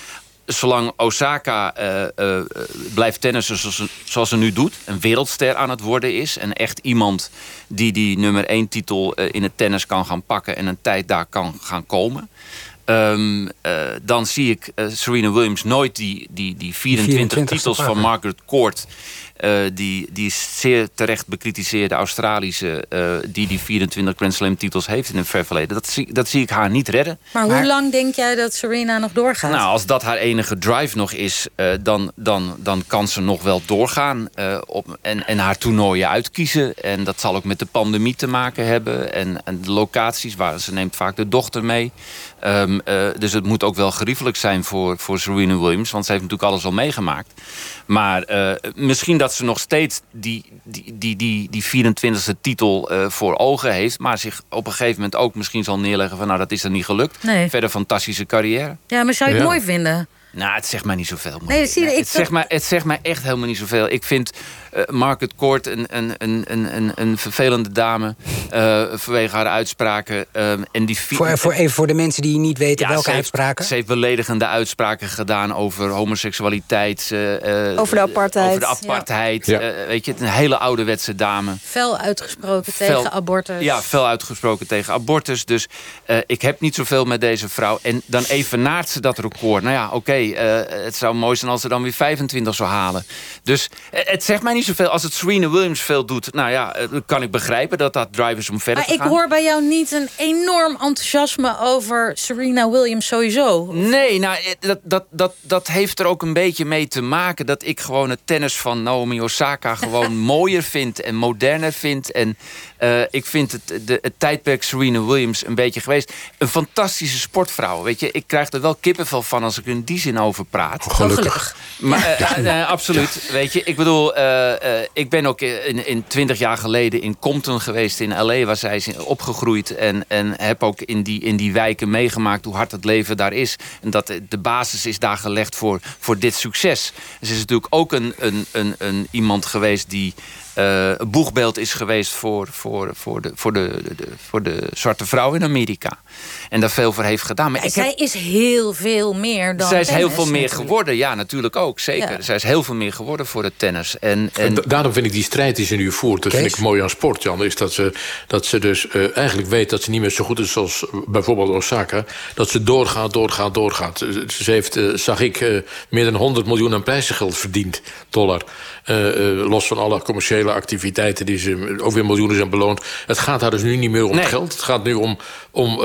zolang Osaka uh, uh, blijft tennissen zoals, zoals, ze nu doet... een wereldster aan het worden is... en echt iemand die die nummer 1 titel uh, in het tennis kan gaan pakken... en een tijd daar kan gaan komen... Um, dan zie ik Serena Williams nooit die, die, die 24, 24 titels van Margaret Court... Uh, die, die zeer terecht bekritiseerde Australische... Uh, die die 24 Grand Slam titels heeft in het ver verleden. Dat zie, dat zie ik haar niet redden. Maar, maar hoe lang denk jij dat Serena nog doorgaat? Nou, als dat haar enige drive nog is... Uh, dan, dan, dan kan ze nog wel doorgaan op, en, en haar toernooien uitkiezen. En dat zal ook met de pandemie te maken hebben. En, en de locaties, waar ze neemt vaak de dochter mee. Um, dus het moet ook wel geriefelijk zijn voor, voor Serena Williams. Want ze heeft natuurlijk alles al meegemaakt. Maar misschien dat ze nog steeds die, die, die, die, die 24e titel uh, voor ogen heeft... maar zich op een gegeven moment ook misschien zal neerleggen... van nou, dat is er niet gelukt. Nee. Verder fantastische carrière. Ja, maar zou je het ja. mooi vinden? Nou, het zegt mij niet zoveel. Nee, zie je, nee, ik het, zegt mij, het zegt mij echt helemaal niet zoveel. Ik vind uh, Margaret Court een, een, een, een, een vervelende dame... Uh, vanwege haar uitspraken. Uh, en die voor, voor, even voor de mensen die niet weten ja, welke ze uitspraken? Heeft, ze heeft beledigende uitspraken gedaan over homoseksualiteit. uh, over de apartheid. Over de apartheid. Ja. weet je, een hele ouderwetse dame. Fel uitgesproken fel, tegen abortus. Ja, fel uitgesproken tegen abortus. Dus ik heb niet zoveel met deze vrouw. En dan evenaart ze dat record. Nou ja, oké, okay, het zou mooi zijn als ze dan weer 25 zou halen. Dus het zegt mij niet zoveel. Als het Serena Williams veel doet, nou ja, kan ik begrijpen dat dat drivers om verder maar te gaan. ik hoor bij jou niet een enorm enthousiasme over Serena Williams sowieso. Nee, nou, dat, dat, dat, dat heeft er ook een beetje mee te maken... dat ik gewoon het tennis van Naomi Osaka <laughs> gewoon mooier vind... en moderner vind. En uh, ik vind het, de, het tijdperk Serena Williams een beetje geweest. Een fantastische sportvrouw, weet je. Ik krijg er wel kippenvel van als ik in die zin over praat. Gelukkig. Maar, uh, uh, absoluut, weet je. Ik bedoel, ik ben ook in, in 20 jaar geleden in Compton geweest in L.A... waar zij is opgegroeid en, en heb ook in die, in die wijken meegemaakt... hoe hard het leven daar is. En dat de basis is daar gelegd voor, voor dit succes. Ze is natuurlijk ook een, een, een, een iemand geweest die... Uh, een boegbeeld is geweest voor, voor, voor, de, voor, de, de, voor de zwarte vrouw in Amerika. En daar veel voor heeft gedaan. Maar ja, ik zij heb, is heel veel meer dan Zij is tennis, heel veel meer natuurlijk. geworden, ja, natuurlijk ook, zeker. Ja. Zij is heel veel meer geworden voor het tennis. En, En en, da- daarom vind ik die strijd die ze nu voert, dat vind ik mooi aan sport, Jan. Is dat ze, dat ze dus eh, eigenlijk weet dat ze niet meer zo goed is als bijvoorbeeld Osaka. Dat ze doorgaat, doorgaat, doorgaat. Ze heeft, eh, zag ik, eh, meer dan 100 miljoen aan prijzengeld verdiend, dollar. Eh, eh, los van alle commerciële activiteiten die ze ook weer miljoenen zijn beloond. Het gaat haar dus nu niet meer om Nee. geld. Het gaat nu om, om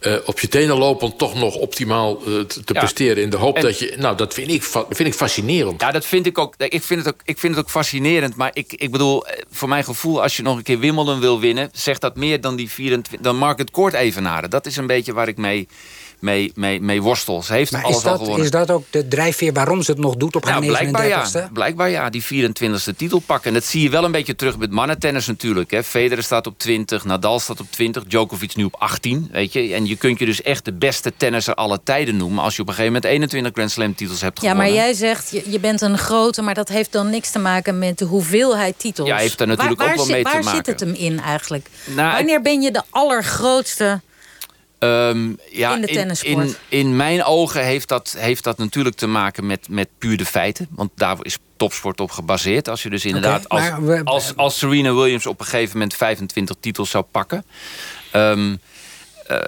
eh, op je tenen lopen toch nog optimaal te, Ja. presteren. In de hoop En- dat je. Nou, dat vind ik, vind ik fascinerend. Ja, dat vind ik ook. Ik vind het ook, ik vind het ook fascinerend. Maar ik, ik bedoel, voor mijn gevoel, als je nog een keer Wimbledon wil winnen, zegt dat meer dan die 24, dan Market Court evenaren. Dat is een beetje waar ik mee, mee, mee. Ze heeft Maar alles is al dat, gewonnen. is dat ook de drijfveer waarom ze het nog doet op haar Nou, blijkbaar ja. 39ste? Blijkbaar ja, die 24e titel pakken. En dat zie je wel een beetje terug met mannentennis natuurlijk. Hè. Federer staat op 20, Nadal staat op 20, Djokovic nu op 18. Weet je? En je kunt je dus echt de beste tennisser aller tijden noemen... als je op een gegeven moment 21 Grand Slam titels hebt Ja, gewonnen. maar jij zegt, je, je bent een grote... maar dat heeft dan niks te maken met de hoeveelheid titels. Ja, heeft er natuurlijk waar, ook wel waar mee zit- te Waar maken. zit het hem in eigenlijk? Nou, Wanneer ben je de allergrootste... Ehm, ja, In de tennissport. In, in mijn ogen heeft dat, heeft dat natuurlijk te maken met, met puur de feiten. Want daar is topsport op gebaseerd. Als je dus inderdaad als, maar we- als, als Serena Williams op een gegeven moment 25 titels zou pakken. Ehm, eh, en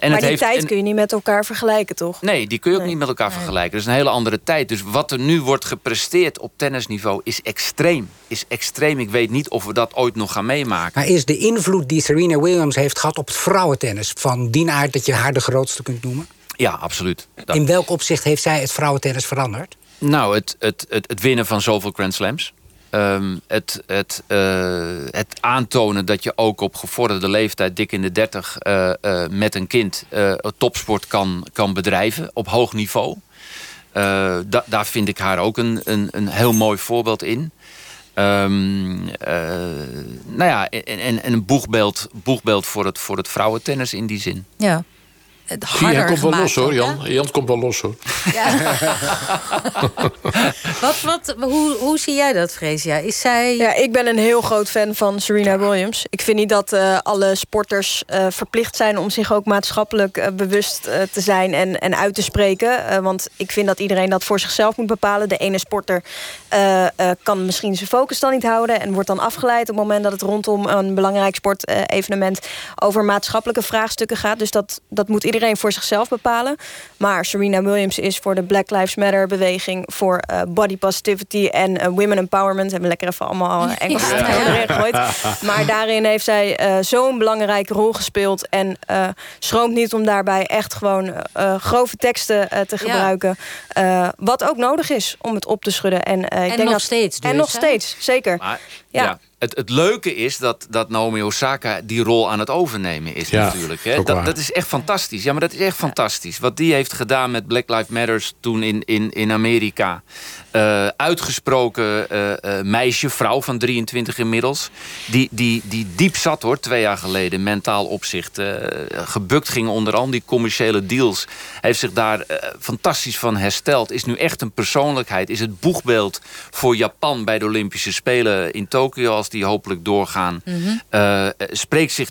maar het die heeft, tijd en- kun je niet met elkaar vergelijken, toch? Nee, die kun je ook Nee. niet met elkaar vergelijken. Dat is een hele andere tijd. Dus wat er nu wordt gepresteerd op tennisniveau is extreem. Is extreem. Ik weet niet of we dat ooit nog gaan meemaken. Maar is de invloed die Serena Williams heeft gehad op het vrouwentennis... van die aard dat je haar de grootste kunt noemen? Ja, absoluut. Dat- In welk opzicht heeft zij het vrouwentennis veranderd? Nou, het, het, het, het winnen van zoveel Grand Slams. Ehm, het, het, eh, het aantonen dat je ook op gevorderde leeftijd, dik in de 30, eh, eh, met een kind topsport kan, kan bedrijven op hoog niveau. Da- daar vind ik haar ook een, een, een heel mooi voorbeeld in. Um, nou ja, en, en, en een boegbeeld, boegbeeld voor, het, voor het vrouwentennis in die zin. Ja het harder hij komt wel los hoor, Jan. Jan komt wel los hoor. Ja. <laughs> wat, wat, hoe, hoe zie jij dat, Freesia? Is zij... Ja, ik ben een heel groot fan van Serena Williams. Ik vind niet dat uh, alle sporters uh, verplicht zijn... om zich ook maatschappelijk uh, bewust te zijn en, en uit te spreken. want ik vind dat iedereen dat voor zichzelf moet bepalen. De ene sporter kan misschien zijn focus dan niet houden... en wordt dan afgeleid op het moment dat het rondom een belangrijk sportevenement... over maatschappelijke vraagstukken gaat. Dus dat, dat moet iedereen iedereen voor zichzelf bepalen. Maar Serena Williams is voor de Black Lives Matter beweging... voor uh, body positivity en uh, women empowerment. Hebben we lekker even allemaal <laughs> uh, Engels ja. gegooid. Maar daarin heeft zij zo'n belangrijke rol gespeeld... en schroomt niet om daarbij echt gewoon grove teksten te gebruiken. wat ook nodig is om het op te schudden. En, ik en denk nog dat, steeds dus, En nog steeds, zeker. Maar, ja het, het leuke is dat, dat Naomi Osaka die rol aan het overnemen is natuurlijk. Hè? Dat, dat is echt fantastisch. Ja, maar dat is echt fantastisch. Wat die heeft gedaan met Black Lives Matters toen in, in, in Amerika. Uh, uitgesproken uh, uh, meisje, vrouw van 23 inmiddels. Die, die, die diep zat hoor, twee jaar geleden, mentaal opzicht. gebukt ging onder al die commerciële deals. Heeft zich daar fantastisch van hersteld. Is nu echt een persoonlijkheid. Is het boegbeeld voor Japan bij de Olympische Spelen in Tokio... als die hopelijk doorgaan. Mm spreekt zich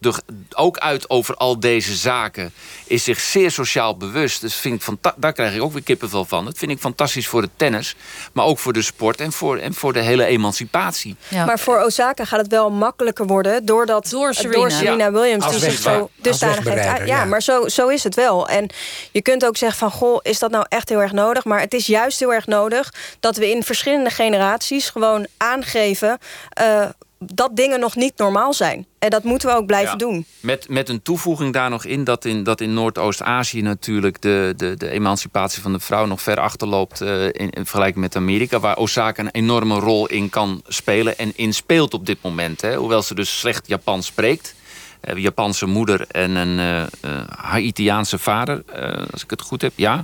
ook uit over al deze zaken. Is zich zeer sociaal bewust. Dus vind ik daar krijg ik ook weer kippenvel van. Dat vind ik fantastisch voor het tennis. Maar ook voor de sport en voor, en voor de hele emancipatie. Maar voor Osaka gaat het wel makkelijker worden... doordat door Serena, door Serena Williams... die zich zo dusdanig heeft... Ja, maar zo, zo is het wel. En je kunt ook zeggen van... goh, is dat nou echt heel erg nodig? Maar het is juist heel erg nodig... dat we in verschillende generaties gewoon aangeven... Uh, dat dingen nog niet normaal zijn. En dat moeten we ook blijven doen. Met, met een toevoeging daar nog in dat in, dat in Noordoost-Azië natuurlijk de, de, de emancipatie van de vrouw nog ver achterloopt uh, in, in, vergelijking met Amerika, waar Osaka een enorme rol in kan spelen en in speelt op dit moment. Hè. Hoewel ze dus slecht Japans spreekt. Een Japanse moeder en een uh, Haitiaanse vader. Als ik het goed heb, ja.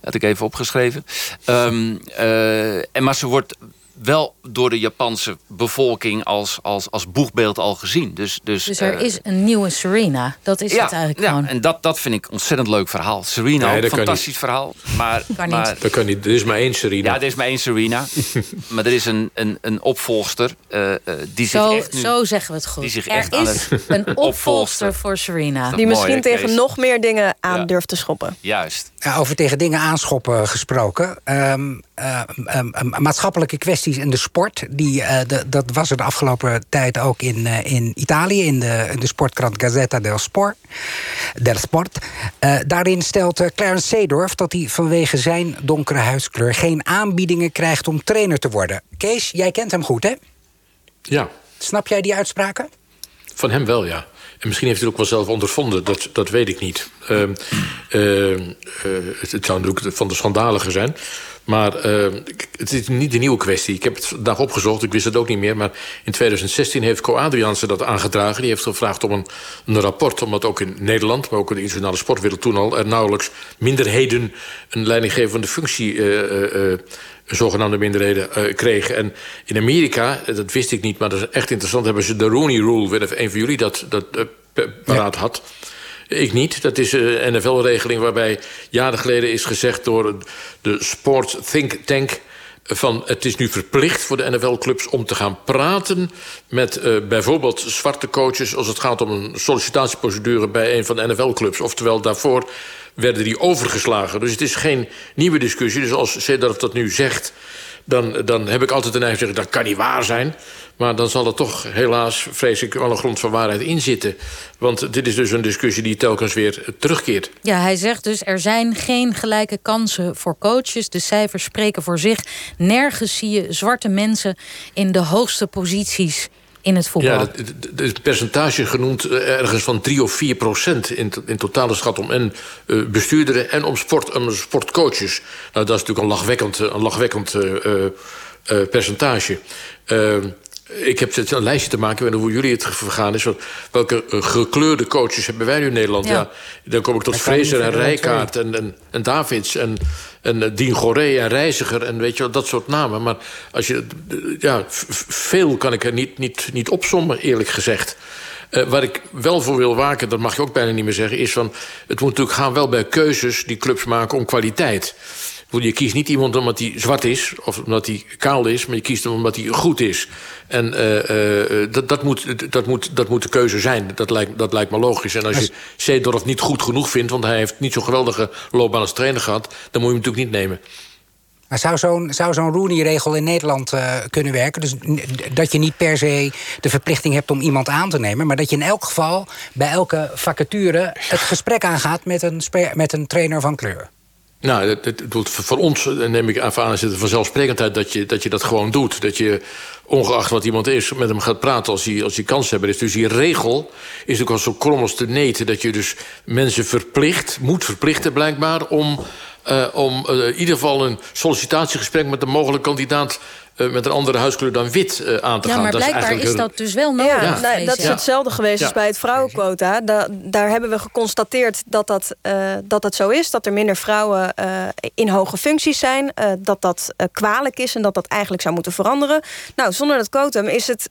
Had ik even opgeschreven. Um, en, maar ze wordt wel door de Japanse bevolking als, als, als boegbeeld al gezien. Dus, dus, dus er is een nieuwe Serena. Dat is ja, het eigenlijk ja, gewoon. En dat, dat vind ik een ontzettend leuk verhaal. Serena, ook, fantastisch verhaal. Maar, kan maar, niet. Dat kan niet. Er is maar één Serena. Ja, er is maar één Serena. <laughs> maar er is een, een, een opvolgster uh, die zo, zich echt nu, Zo zeggen we het goed. Die zich er echt is een <laughs> opvolgster voor Serena. Die misschien tegen nog meer dingen aan ja. durft te schoppen. Juist. Ja, over tegen dingen aanschoppen gesproken. Um, uh, um, maatschappelijke kwesties in de sport die, uh, de, dat was er de afgelopen tijd ook in, in Italië, in de, in de sportkrant Gazzetta del Sport. Del Sport. Daarin stelt Clarence Seedorf dat hij vanwege zijn donkere huidskleur geen aanbiedingen krijgt om trainer te worden. Kees, jij kent hem goed, hè? Ja. Snap jij die uitspraken? Van hem wel, ja. En misschien heeft hij het ook wel zelf ondervonden, dat, dat weet ik niet. Uh, uh, het, het zou natuurlijk van de schandalige zijn. Maar uh, het is niet de nieuwe kwestie. Ik heb het vandaag opgezocht, ik wist het ook niet meer. Maar in 2016 heeft Co Adriaanse dat aangedragen. Die heeft gevraagd om een, een rapport. Omdat ook in Nederland, maar ook in de internationale sportwereld toen al... er nauwelijks minderheden een leidinggevende functie... Uh, uh, zogenaamde minderheden uh, kregen. En in Amerika, dat wist ik niet, maar dat is echt interessant... hebben ze de Rooney Rule, weet of een van jullie dat, dat uh, paraat had... Ik niet. Dat is een NFL-regeling waarbij jaren geleden is gezegd... door de Sport Think Tank van het is nu verplicht voor de NFL-clubs om te gaan praten met uh, bijvoorbeeld zwarte coaches... als het gaat om een sollicitatieprocedure bij een van de NFL-clubs. Oftewel, daarvoor werden die overgeslagen. Dus het is geen nieuwe discussie. Dus als Cedar dat nu zegt, dan, dan heb ik altijd de neiging te zeggen... dat kan niet waar zijn. Maar dan zal er toch helaas, vrees ik, wel een grond van waarheid in zitten. Want dit is dus een discussie die telkens weer terugkeert. Ja, hij zegt dus er zijn geen gelijke kansen voor coaches. De cijfers spreken voor zich. Nergens zie je zwarte mensen in de hoogste posities in het voetbal. Ja, het percentage genoemd ergens van 3 of 4 procent... in, in totale schat om en uh, bestuurderen en om, sport, om sportcoaches. Nou, dat is natuurlijk een lachwekkend, een lachwekkend uh, uh, percentage. Ik heb een lijstje te maken, en hoe jullie het vergaan is. Welke gekleurde coaches hebben wij nu in Nederland? Ja. ja dan kom ik tot Fraser en Rijkaard en, en, en Davids en En uh, Dien Goré en Reiziger en weet je wel, dat soort namen. Maar als je, ja, veel kan ik er niet, niet, niet opzommen, eerlijk gezegd. Uh, waar ik wel voor wil waken, dat mag je ook bijna niet meer zeggen... is van, het moet natuurlijk gaan wel bij keuzes die clubs maken om kwaliteit. Je kiest niet iemand omdat hij zwart is of omdat hij kaal is... maar je kiest hem omdat hij goed is. En uh, uh, dat, dat, moet, dat, moet, dat moet de keuze zijn. Dat lijkt, dat lijkt me logisch. En als je Seedorf niet goed genoeg vindt... want hij heeft niet zo'n geweldige loopbaan als trainer gehad... dan moet je hem natuurlijk niet nemen. Maar zou zo'n zo'n Rooney-regel in Nederland uh, kunnen werken? Dus dat je niet per se de verplichting hebt om iemand aan te nemen... maar dat je in elk geval bij elke vacature het gesprek aangaat... met een, met een trainer van kleur? Nou, het, het, voor ons neem ik aan, is het vanzelfsprekendheid dat je, dat je dat gewoon doet. Dat je, ongeacht wat iemand is, met hem gaat praten als hij, als hij kans hebben is. Dus die regel is ook al zo krom als te neten... dat je dus mensen verplicht, moet verplichten blijkbaar... om, uh, om uh, in ieder geval een sollicitatiegesprek met een mogelijke kandidaat met een andere huiskleur dan wit uh, aan te ja, gaan. maar dat blijkbaar is, is, dat dus wel nodig. Ja, nee, dat is hetzelfde geweest ja. als bij het vrouwenquota. Da daar hebben we geconstateerd dat dat, uh, dat dat zo is. Dat er minder vrouwen in hoge functies zijn. dat dat kwalijk is en dat dat eigenlijk zou moeten veranderen. Nou, zonder dat quotum is het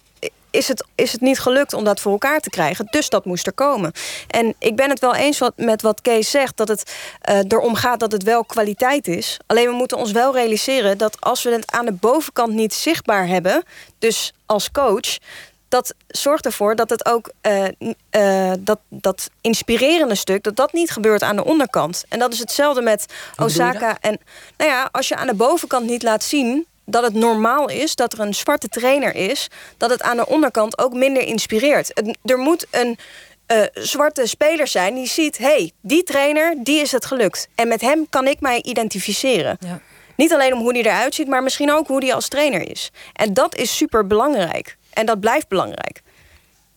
is het, is het niet gelukt om dat voor elkaar te krijgen. Dus dat moest er komen. En ik ben het wel eens wat, met wat Kees zegt... dat het uh, erom gaat dat het wel kwaliteit is. Alleen we moeten ons wel realiseren... dat als we het aan de bovenkant niet zichtbaar hebben... dus als coach dat zorgt ervoor dat het ook uh, uh, dat, dat inspirerende stuk, dat dat niet gebeurt aan de onderkant. En dat is hetzelfde met Osaka. En nou ja, als je aan de bovenkant niet laat zien dat het normaal is dat er een zwarte trainer is, dat het aan de onderkant ook minder inspireert. Het, er moet een uh, zwarte speler zijn die ziet: hé, hey, die trainer, die is het gelukt. En met hem kan ik mij identificeren. Ja. Niet alleen om hoe hij eruit ziet, maar misschien ook hoe hij als trainer is. En dat is super belangrijk. En dat blijft belangrijk.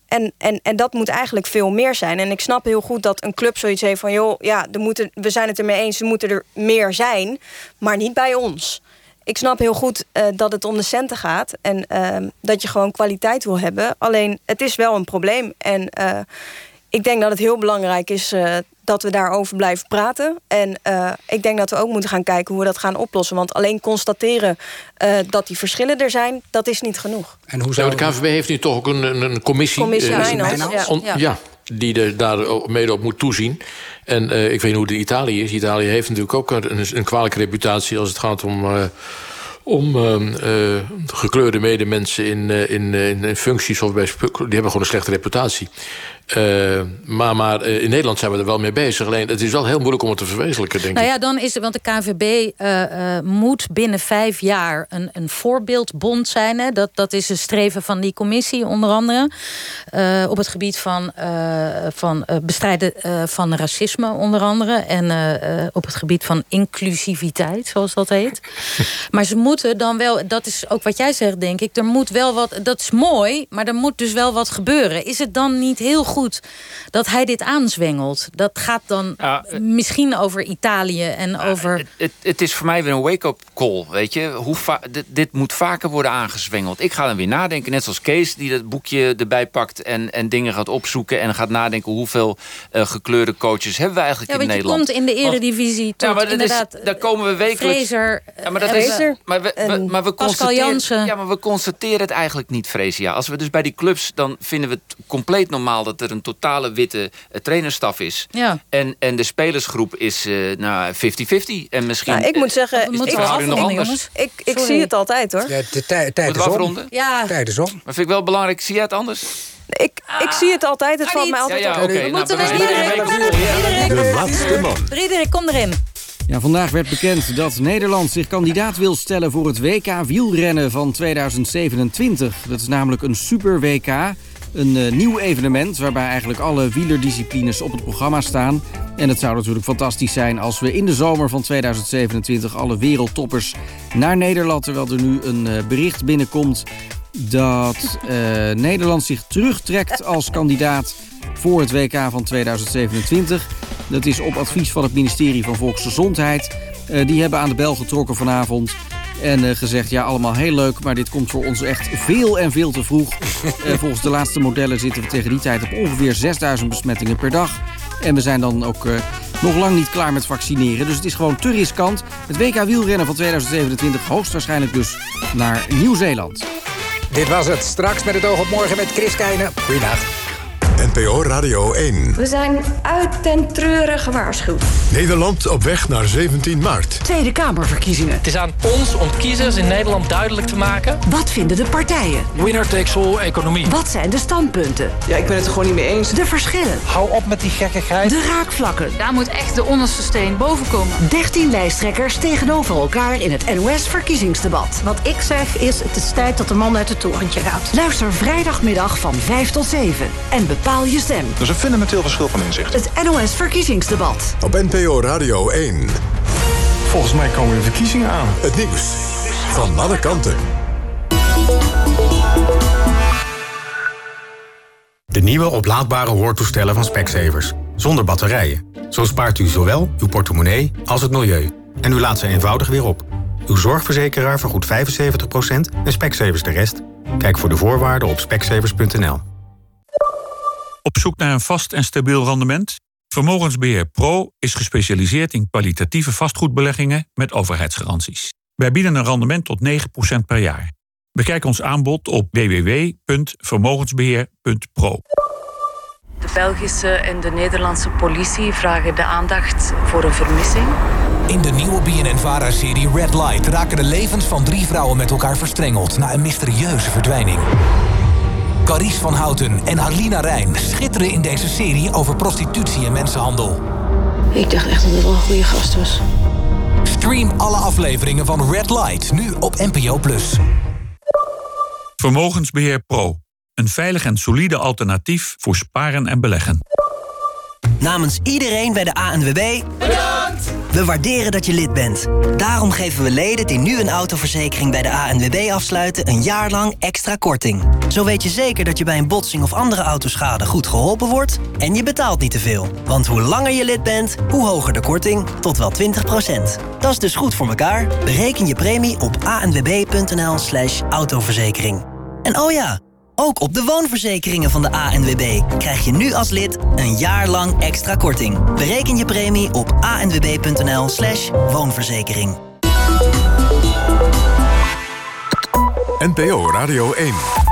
En, en, en dat moet eigenlijk veel meer zijn. En ik snap heel goed dat een club zoiets heeft van... joh, ja, er moeten, we zijn het ermee eens, er moeten er meer zijn. Maar niet bij ons ik snap heel goed uh, dat het om de centen gaat. En uh, dat je gewoon kwaliteit wil hebben. Alleen, het is wel een probleem. En uh, ik denk dat het heel belangrijk is uh, dat we daarover blijven praten. En ik denk dat we ook moeten gaan kijken hoe we dat gaan oplossen. Want alleen constateren dat die verschillen er zijn, dat is niet genoeg. En hoe zou... de KVB heeft nu toch ook een, een, een commissie... Commissie Mijnans, ja. On, ja. ja die er daar mede op moet toezien. En uh, ik weet niet hoe het Italië is. Italië heeft natuurlijk ook een, kwalijke reputatie... als het gaat om, uh, om uh, gekleurde medemensen in, in, in, functies... of bij, die hebben gewoon een slechte reputatie. Uh, maar maar uh, in Nederland zijn we er wel mee bezig. Alleen het is wel heel moeilijk om het te verwezenlijken, denk nou ik. ja, dan is het, want de KVB uh, moet binnen vijf jaar een, een voorbeeldbond zijn. Hè. Dat, dat is een streven van die commissie, onder andere. op het gebied van, van bestrijden van racisme, onder andere. En op het gebied van inclusiviteit, zoals dat heet. <laughs> maar ze moeten dan wel, dat is ook wat jij zegt, denk ik. Er moet wel wat, dat is mooi, maar er moet dus wel wat gebeuren. Is het dan niet heel goed? Goed dat hij dit aanzwengelt. Dat gaat dan ja, misschien over Italië en ja, over... Het, het, het, is voor mij weer een wake-up call, weet je. Hoe dit, dit, moet vaker worden aangezwengeld. Ik ga dan weer nadenken, net zoals Kees... die dat boekje erbij pakt en, en dingen gaat opzoeken... en gaat nadenken hoeveel uh, gekleurde coaches hebben we eigenlijk ja, in Nederland. je komt in de eredivisie tot ja, maar inderdaad... Is, daar komen we wekelijks... Fraser, ja, maar dat Fraser, is, maar we, we, maar we constateren, Ja, maar we constateren het eigenlijk niet, Freesia. Als we dus bij die clubs... dan vinden we het compleet normaal... dat er een totale witte uh, trainerstaf is. Ja. En, en de spelersgroep is uh, nou 50-50. En misschien. Nou, ik moet zeggen, ik, ik, anders. ik, ik zie het altijd hoor. Ja, de tij tijd is om. Ja. Tijd is om. Maar vind ik wel belangrijk, zie jij het anders? Ik, ik zie het altijd, het valt mij altijd ja, ja, op. Okay. We moeten nou, laatste man. Iedereen, kom erin. Ja, vandaag werd bekend dat Nederland zich kandidaat wil stellen voor het WK wielrennen van 2027. Dat is namelijk een super WK. Een uh, nieuw evenement waarbij eigenlijk alle wielerdisciplines op het programma staan. En het zou natuurlijk fantastisch zijn als we in de zomer van 2027 alle wereldtoppers naar Nederland. Terwijl er nu een uh, bericht binnenkomt dat uh, Nederland zich terugtrekt als kandidaat voor het WK van 2027. Dat is op advies van het ministerie van Volksgezondheid. die hebben aan de bel getrokken vanavond. En uh, gezegd, ja, allemaal heel leuk, maar dit komt voor ons echt veel en veel te vroeg. uh, <laughs> volgens de laatste modellen zitten we tegen die tijd op ongeveer 6000 besmettingen per dag. En we zijn dan ook uh, nog lang niet klaar met vaccineren. Dus het is gewoon te riskant. Het WK wielrennen van 2027 hoogstwaarschijnlijk dus naar Nieuw-Zeeland. Dit was het. Straks met het oog op morgen met Chris Keijnen. Goeiedag. NPO Radio 1. We zijn uit ten treuren gewaarschuwd. Nederland op weg naar 17 maart. Tweede Kamerverkiezingen. Het is aan ons om kiezers in Nederland duidelijk te maken... Wat vinden de partijen? Winner takes all economie. Wat zijn de standpunten? Ja, ik ben het er gewoon niet mee eens. De verschillen. Hou op met die gekkigheid. De raakvlakken. Daar moet echt de onderste steen boven komen. 13 lijsttrekkers tegenover elkaar in het NOS-verkiezingsdebat. Wat ik zeg is, het is tijd dat de man uit het torentje gaat. Luister vrijdagmiddag van 5 tot 7. En bepaal je stem. Dat is een fundamenteel verschil van inzicht. Het NOS-verkiezingsdebat. Op NPO Radio 1. Volgens mij komen de verkiezingen aan. Het nieuws van alle kanten. De nieuwe oplaadbare hoortoestellen van Specsavers. Zonder batterijen. Zo spaart u zowel uw portemonnee als het milieu. En u laat ze eenvoudig weer op. Uw zorgverzekeraar vergoedt 75% en Specsavers de rest. Kijk voor de voorwaarden op specsavers.nl. Op zoek naar een vast en stabiel rendement? Vermogensbeheer Pro is gespecialiseerd in kwalitatieve vastgoedbeleggingen met overheidsgaranties. Wij bieden een rendement tot 9% per jaar. Bekijk ons aanbod op www.vermogensbeheer.pro. De Belgische en de Nederlandse politie vragen de aandacht voor een vermissing. In de nieuwe BNN-VARA-serie Red Light raken de levens van drie vrouwen met elkaar verstrengeld na een mysterieuze verdwijning. Carice van Houten en Harlina Rijn schitteren in deze serie over prostitutie en mensenhandel. Ik dacht echt dat het wel een goede gast was. Stream alle afleveringen van Red Light nu op NPO+. Vermogensbeheer Pro. Een veilig en solide alternatief voor sparen en beleggen. Namens iedereen bij de ANWB... Bedankt! We waarderen dat je lid bent. Daarom geven we leden die nu een autoverzekering bij de ANWB afsluiten... een jaar lang extra korting. Zo weet je zeker dat je bij een botsing of andere autoschade goed geholpen wordt... en je betaalt niet te veel. Want hoe langer je lid bent, hoe hoger de korting, tot wel 20% Dat is dus goed voor elkaar. Bereken je premie op anwb.nl slash autoverzekering. En oh ja... Ook op de woonverzekeringen van de ANWB krijg je nu als lid een jaar lang extra korting. Bereken je premie op anwb.nl slash woonverzekering. NPO Radio 1.